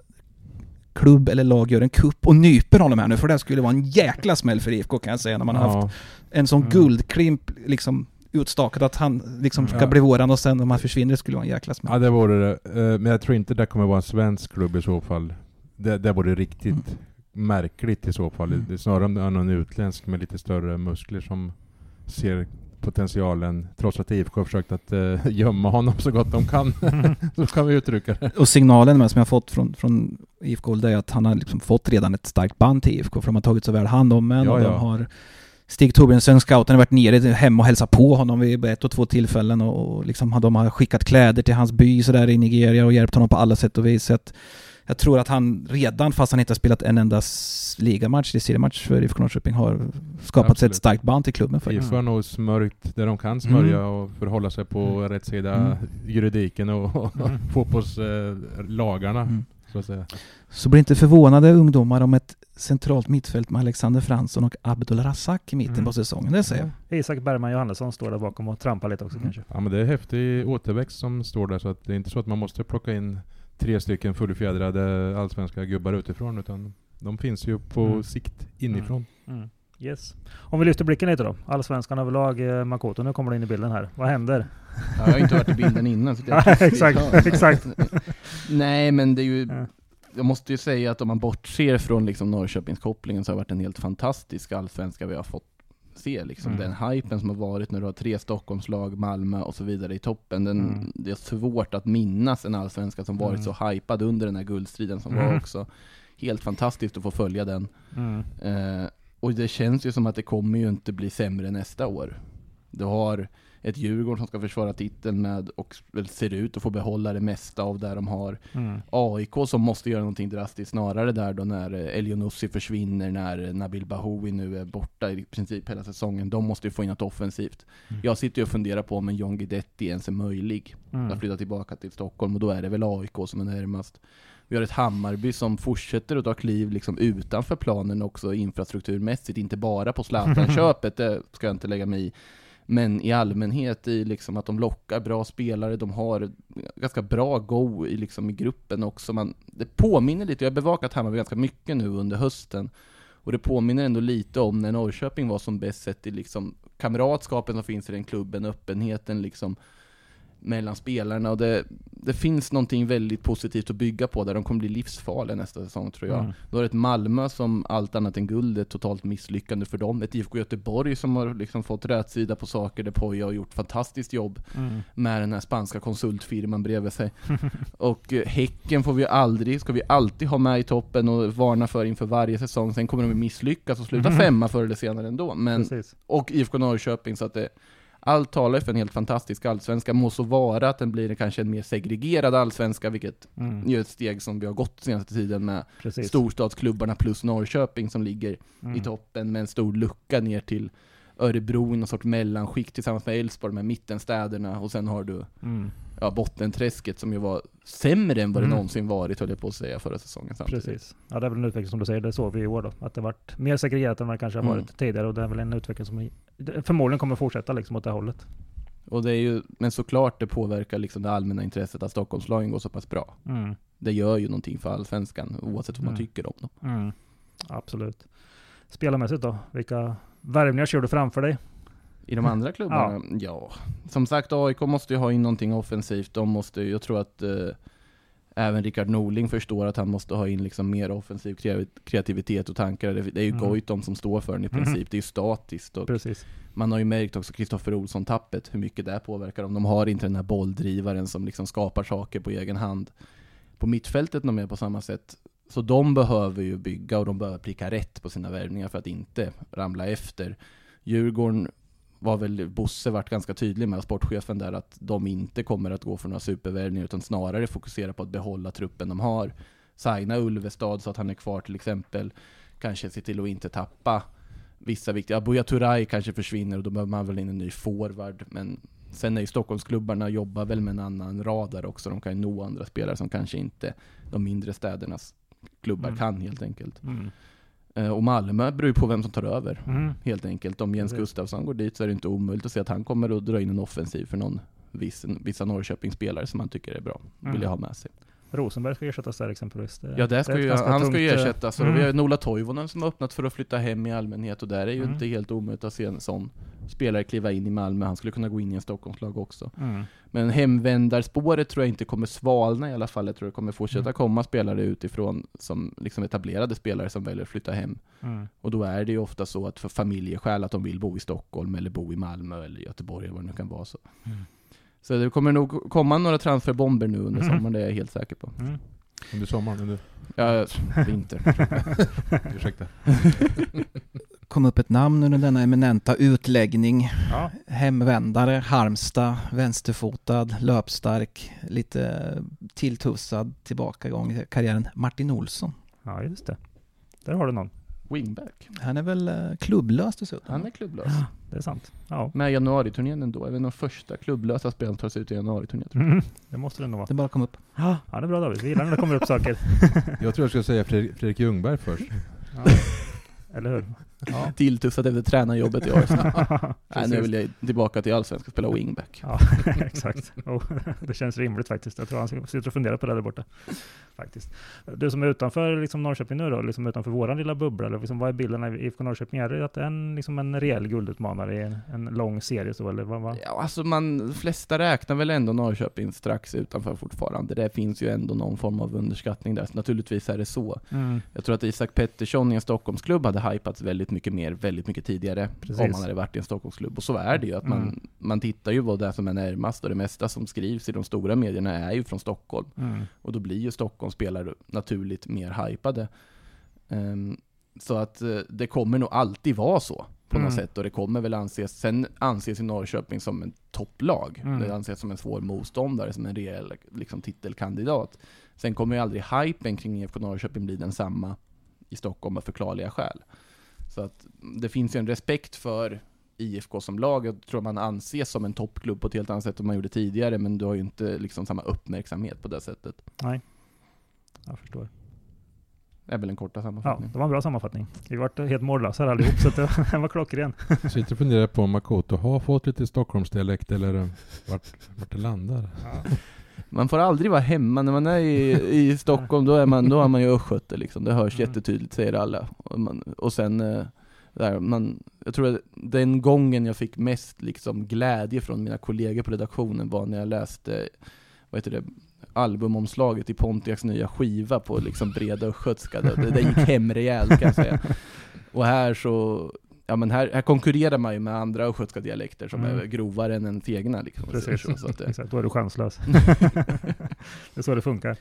klubb eller lag gör en kupp och nyper honom här nu, för det skulle vara en jäkla smäll för IFK kan jag säga, när man har haft Ja, en sån Mm. guldklimp liksom utstakad att han liksom ska Ja. bli våran och sen om han försvinner skulle vara en jäkla smäll. ja, det vore det. Eh, Men jag tror inte det kommer vara en svensk klubb i så fall. Det, det vore riktigt Mm. märkligt i så fall. Mm. Det är snarare om det är någon utländsk med lite större muskler som ser potentialen, trots att IFK har försökt att eh, (laughs) gömma honom så gott de kan. (laughs) så kan vi uttrycka det. Och signalen med, som jag fått från, från IFK är att han har liksom fått redan ett starkt band till IFK för de har tagit så väl hand om en Ja, och ja. de har Stig Torbjörnsen, scouten, har varit nere hem och hälsat på honom vid ett och två tillfällen och och liksom har- de har skickat kläder till hans by så där i Nigeria och hjälpt honom på alla sätt och vis. Så att jag tror att han redan, fast han inte har spelat en enda ligamatch, eller seriematch för IFK Norrköping, har skapat sig ett starkt band till klubben. IFK har nog smörjt det de kan smörja Mm. och för att hålla sig på Mm. rätt sida Mm. juridiken och, Mm. (laughs) fotbollslagarna. Mm. Så att säga. Så bli inte förvånade ungdomar om ett centralt mittfält med Alexander Fransson och Abdul Razak i mitten Mm. på säsongen, det säger jag. Isak Bergman Johannesson står där bakom och trampar lite också Mm. kanske. Ja men det är häftig återväxt som står där så att det är inte så att man måste plocka in tre stycken fullfjädrade allsvenska gubbar utifrån utan de finns ju på Mm. sikt inifrån. Mm. Yes. Om vi lyfter blicken lite då. Allsvenskan överlag, eh, Makoto, nu kommer du in i bilden här. Vad händer? Ja, jag har inte varit i bilden innan. Så det Ja, (laughs) exakt, exakt. (laughs) Nej, men det är ju... Ja. Jag måste ju säga att om man bortser från liksom Norrköpingskopplingen så har det varit en helt fantastisk allsvenska vi har fått se. Liksom. Mm. Den hypen som har varit när du har tre Stockholmslag, Malmö och så vidare i toppen. Den, Mm. Det är svårt att minnas en allsvenska som varit Mm. så hypad under den här guldstriden som Mm. var också. Helt fantastiskt att få följa den. Mm. Eh, och det känns ju som att det kommer ju inte bli sämre nästa år. Du har ett Djurgården som ska försvara titeln med och ser ut att få behålla det mesta av det de har. Mm. AIK som måste göra någonting drastiskt snarare där då när eh, Elionussi försvinner, när Nabil Bahoui nu är borta i princip hela säsongen. De måste ju få in något offensivt. Mm. Jag sitter ju och funderar på om en John Guidetti ens är möjlig Mm. att flytta tillbaka till Stockholm och då är det väl AIK som är närmast. Vi har ett Hammarby som fortsätter att ta kliv liksom utanför planen också infrastrukturmässigt, inte bara på Zlatan-köpet, (laughs) det ska jag inte lägga mig i. Men i allmänhet i liksom att de lockar bra spelare, de har ganska bra go i, liksom i gruppen också. Man, det påminner lite, jag har bevakat Hammarby ganska mycket nu under hösten. Och det påminner ändå lite om när Norrköping var som bäst sett i liksom kamratskapen som finns i den klubben, öppenheten liksom mellan spelarna och det, det finns någonting väldigt positivt att bygga på där de kommer bli livsfarliga nästa säsong tror jag. Mm. Då har du ett Malmö som allt annat än guld är totalt misslyckande för dem. Ett IFK Göteborg som har liksom fått rätsida på saker där Poja har gjort fantastiskt jobb Mm. med den här spanska konsultfirman bredvid sig. (laughs) och eh, Häcken får vi aldrig, ska vi alltid ha med i toppen och varna för inför varje säsong. Sen kommer de misslyckas och sluta (laughs) femma förr eller senare ändå. Men Precis. och IFK Norrköping så att det allt talar för en helt fantastisk allsvenska, må så vara att den blir kanske en mer segregerad allsvenska, vilket Mm. är ett steg som vi har gått senaste tiden med Precis. storstadsklubbarna plus Norrköping som ligger Mm. i toppen med en stor lucka ner till Örebro i någon sorts mellanskikt tillsammans med Elfsborg, med mittenstäderna, och sen har du Mm. ja, bottenträsket som ju var sämre än vad det Mm. någonsin varit, höll jag på att säga, förra säsongen samtidigt. Precis. Ja, det är väl en utveckling som du säger, det såg vi i år då. Att det varit mer segregerat än vad det kanske har Mm. varit tidigare och det är väl en utveckling som förmodligen kommer fortsätta liksom åt det hållet. Och det är ju, men såklart det påverkar liksom det allmänna intresset att Stockholmslagen går så pass bra. Mm. Det gör ju någonting för allsvenskan, oavsett vad man Mm. tycker om dem. Mm. Absolut. Spelarmässigt då? Vilka värvningar kör du framför dig? I de andra klubbarna? (laughs) Ja. Som sagt, AIK måste ju ha in någonting offensivt. De måste, ju- jag tror att eh, även Rickard Norling förstår att han måste ha in liksom mer offensiv kre- kreativitet och tankar. Det, är ju Mm. Goitom som står för den i princip. Det är ju statiskt. Och Precis. man har ju märkt också Kristoffer Olsson-tappet, hur mycket det påverkar dem. De har inte den här bolldrivaren som liksom skapar saker på egen hand. På mittfältet de är på samma sätt. Så de behöver ju bygga och de behöver pricka rätt på sina värvningar för att inte ramla efter. Djurgården var väl, Bosse vart ganska tydlig med, sportchefen där, att de inte kommer att gå för några supervärvningar utan snarare fokusera på att behålla truppen de har. Signa Ulvestad så att han är kvar till exempel. Kanske se till att inte tappa vissa viktiga, Buya Turay kanske försvinner och då behöver man väl in en ny forward, men sen är ju Stockholmsklubbarna jobbar väl med en annan radar också, de kan ju nå andra spelare som kanske inte de mindre städernas klubbar Mm. kan helt enkelt. Mm. Eh, Och Malmö beror ju på vem som tar över, Mm. helt enkelt. Om Jens. Gustafsson går dit så är det inte omöjligt att se att han kommer att dra in en offensiv för någon viss, vissa Norrköpingsspelare som han tycker är bra, vill Mm. jag ha med sig. Rosenberg ska ersättas där exempelvis. Ja, det ska är ett ju, han ska ju eh, ersättas. Och mm. vi har Nola Toivonen som har öppnat för att flytta hem i allmänhet och där är ju Mm. inte helt omöjligt att se en sån spelare kliva in i Malmö. Han skulle kunna gå in i en Stockholmslag också. Mm. Men hemvändarspåret tror jag inte kommer svalna i alla fall. Jag tror det kommer fortsätta Mm. komma spelare utifrån som liksom etablerade spelare som väljer att flytta hem. Mm. Och då är det ju ofta så att för familjeskäl att de vill bo i Stockholm eller bo i Malmö eller Göteborg eller vad det nu kan vara så. Mm. Så det kommer nog komma några transferbomber nu under Mhm. sommaren, det är jag helt säker på. Mm. Under sommaren, under... Ja, vinter. (laughs) Ursäkta. (laughs) kom upp ett namn under denna eminenta utläggning. Ja. Hemvändare, Halmstad, vänsterfotad, löpstark, lite tilltussad tillbakagång i karriären. Martin Olsson. ja, just det. Där har du någon. Wingback. Han är väl eh, klubblös dessutom? Han är klubblös. Ja, det är sant. Ja. Med januariturnén ändå. Jag vet de första klubblösa spelen tar sig ut i januariturnén. tror jag. Mm. Det måste det nog vara. Det bara kom upp. Ja, det är bra David. Vi gillar när det kommer upp saker. (laughs) Jag tror jag ska säga Fredrik, Fredrik Ljungberg först. Ja. Eller hur? Ja. (laughs) Tilltussat efter tränarjobbet i Arsenal. (laughs) Nej, nu vill jag tillbaka till Allsvenskan och spela wingback. Ja, (laughs) exakt. Oh, det känns rimligt faktiskt. Jag tror han sitter och funderar på det där borta. Faktiskt. Du som är utanför liksom Norrköping nu då, liksom utanför våran lilla bubbla, eller liksom, vad är bilden av IFK Norrköping? Är det att en, liksom en rejäl guldutmanare i en, en lång serie så, eller vad? vad? Ja, alltså man, de flesta räknar väl ändå Norrköping strax utanför fortfarande. Det finns ju ändå någon form av underskattning där, så naturligtvis är det så. Mm. Jag tror att Isak Pettersson i en Stockholmsklubb hade hypats väldigt mycket mer, väldigt mycket tidigare, Precis. om han hade varit i en Stockholmsklubb. Och så är det ju, att man, Mm. man tittar ju vad det är som är närmast, och det mesta som skrivs i de stora medierna är ju från Stockholm. Mm. Och då blir ju Stockholmsspelare naturligt mer hypade. Ehm, så att eh, det kommer nog alltid vara så på något Mm. sätt. Och det kommer väl anses, sen anses ju Norrköping som en topplag. Mm. Det anses som en svår motståndare, som en rejäl liksom, titelkandidat. Sen kommer ju aldrig hypen kring IFK Norrköping bli densamma i Stockholm av förklarliga skäl. Så att det finns ju en respekt för IFK som lag. Jag tror man anses som en toppklubb på ett helt annat sätt än man gjorde tidigare, men du har ju inte liksom samma uppmärksamhet på det sättet. Nej, jag förstår. Det är väl en korta Ja, sammanfattning. det var en bra sammanfattning. Vi vart helt mållösa här allihop, så det (laughs) den var klockren. Sitter och funderar på om Makoto har fått lite Stockholmsdialekt eller vart, vart det landar. Ja. Man får aldrig vara hemma, när man är i, i (laughs) Stockholm då är man, då är man ju östgöte liksom, det hörs Mm. jättetydligt säger alla. Och, man, och sen, eh, där, man, jag tror att den gången jag fick mest liksom glädje från mina kollegor på redaktionen var när jag läste, vad heter det, albumomslaget i Pontiacs nya skiva på liksom breda östgötska. Det, det gick hem rejält kan jag säga. (laughs) Och här så, ja men här, här konkurrerar man ju med andra östgötska dialekter som Mm. är grovare än en egna liksom. Precis, Så, så att det, exakt. Då är du chanslös. (laughs) det är så det funkar.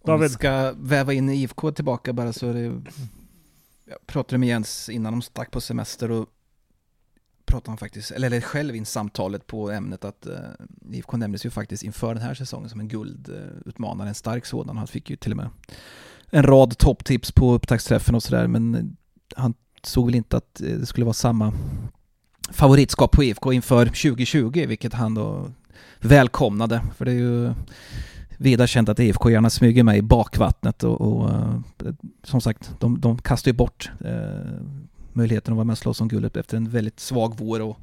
Om vi ska väva in IFK tillbaka bara så är det... Jag pratade med Jens innan de stack på semester och pratade han faktiskt, eller, eller själv in samtalet på ämnet att uh, IFK nämndes ju faktiskt inför den här säsongen som en guldutmanare, en stark sådan. Han fick ju till och med en rad topptips på upptaktsträffen och sådär men han såg väl inte att eh, det skulle vara samma favoritskap på IFK inför 2020, vilket han då välkomnade. För det är ju vida känt att IFK gärna smyger med i bakvattnet och, och eh, som sagt, de, de kastar ju bort eh, möjligheten att vara med och slåss om guldet efter en väldigt svag vår och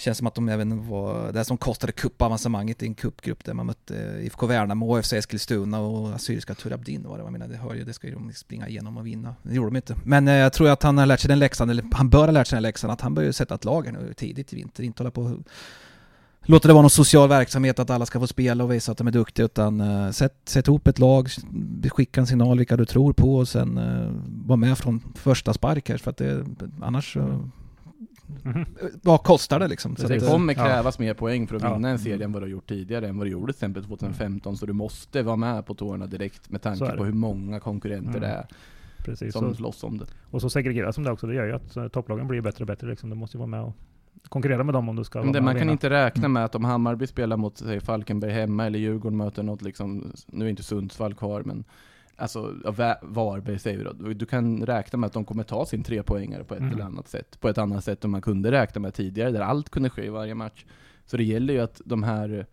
Känns som att de även var det som kostade cupavancemanget i en cupgrupp där man mötte eh, IFK Värnamo, AFC Eskilstuna och Assyriska Turabdin var det. Jag menar, det, hör ju, det ska ju de liksom springa igenom och vinna. Det gjorde de inte. Men eh, jag tror att han har lärt sig den läxan, eller han bör ha lärt sig den läxan, att han bör ju sätta ett lag här nu tidigt i vinter. Inte hålla på och låta det vara någon social verksamhet att alla ska få spela och visa att de är duktiga utan uh, sätt, sätt ihop ett lag, skicka en signal vilka du tror på och sen uh, var med från första spark här för att det, annars uh, Mhm. vad kostar det liksom? Så det att, kommer ja. krävas mer poäng för att Ja. vinna en serie än vad du har gjort tidigare, än vad du gjorde till exempel 2015, så du måste vara med på tårna direkt med tanke på hur många konkurrenter Mm. det är Precis. som Och, slåss om det. och så segregeras som det också. Det gör ju att eh, topplagen blir bättre och bättre liksom. Du måste ju vara med och konkurrera med dem om du ska Men det, man kan vinna. inte räkna Mm. med att om Hammarby spelar mot säg, Falkenberg hemma, eller Djurgården möter något liksom, nu är inte Sundsvall kvar, men Alltså, ja, Varberg säger vi då. Du- kan räkna med att de kommer ta sin trepoängare på ett Mm. eller annat sätt. På ett annat sätt än man kunde räkna med tidigare, där allt kunde ske i varje match. Så det gäller ju att de här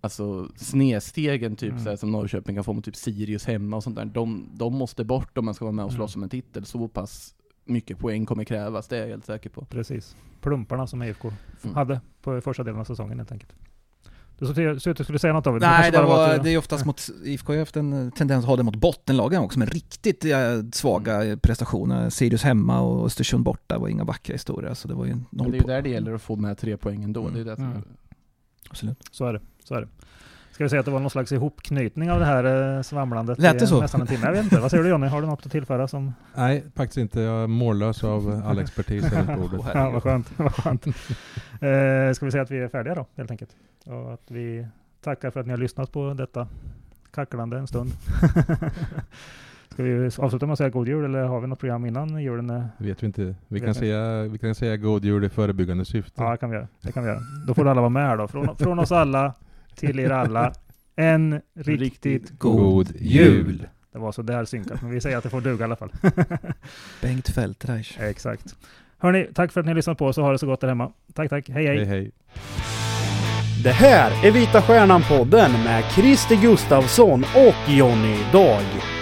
Alltså snedstegen typ Mm. så som Norrköping kan få mot typ Sirius hemma och sånt där, de, de måste bort om man ska vara med och slåss Mm. om en titel. Så pass mycket poäng kommer krävas, det är jag helt säker på. Precis. Plumparna som IFK Mm. hade på första delen av säsongen helt enkelt. Du såg ut att du skulle säga något David. Nej, det, var, att det är oftast mot, IFK har haft en eh, tendens att ha det mot bottenlagen också, med riktigt eh, svaga eh, prestationer. Sirius hemma och Östersund borta var inga vackra historier, så det var ju Men noll det är ju på. där det gäller att få med tre poäng ändå, det är det som Mm. Absolut. Så är det. Så är det. Ska vi säga att det var någon slags ihopknytning av det här eh, svamlandet? Lät det i så? Nästan en timme. Jag vet inte. Vad säger du Jonny? Har du något att tillföra som... Nej, faktiskt inte. Jag är mållös av (laughs) all expertis här runt bordet. Ja, vad skönt. Vad skönt. (laughs) Eh, ska vi säga att vi är färdiga då, helt enkelt? Och att vi tackar för att ni har lyssnat på detta kacklande en stund. (laughs) Ska vi avsluta med att säga god jul eller har vi något program innan julen? är- vet vi inte. Vi kan, säga, vi kan säga god jul i förebyggande syfte. Ja, det kan vi göra. Det kan vi göra. Då får alla vara med här då. Från, från oss alla till er alla. En riktigt, Riktigt god, god jul. jul. Det var så där synkat, men vi säger att det får duga i alla fall. (laughs) Bengt Feldreich. Exakt. Hörni, tack för att ni har lyssnat på oss och ha det så gott där hemma. Tack, tack. Hej, hej. hej. hej. Det här är Vita Stjärnan-podden med Christer Gustavsson och Jonny Dag.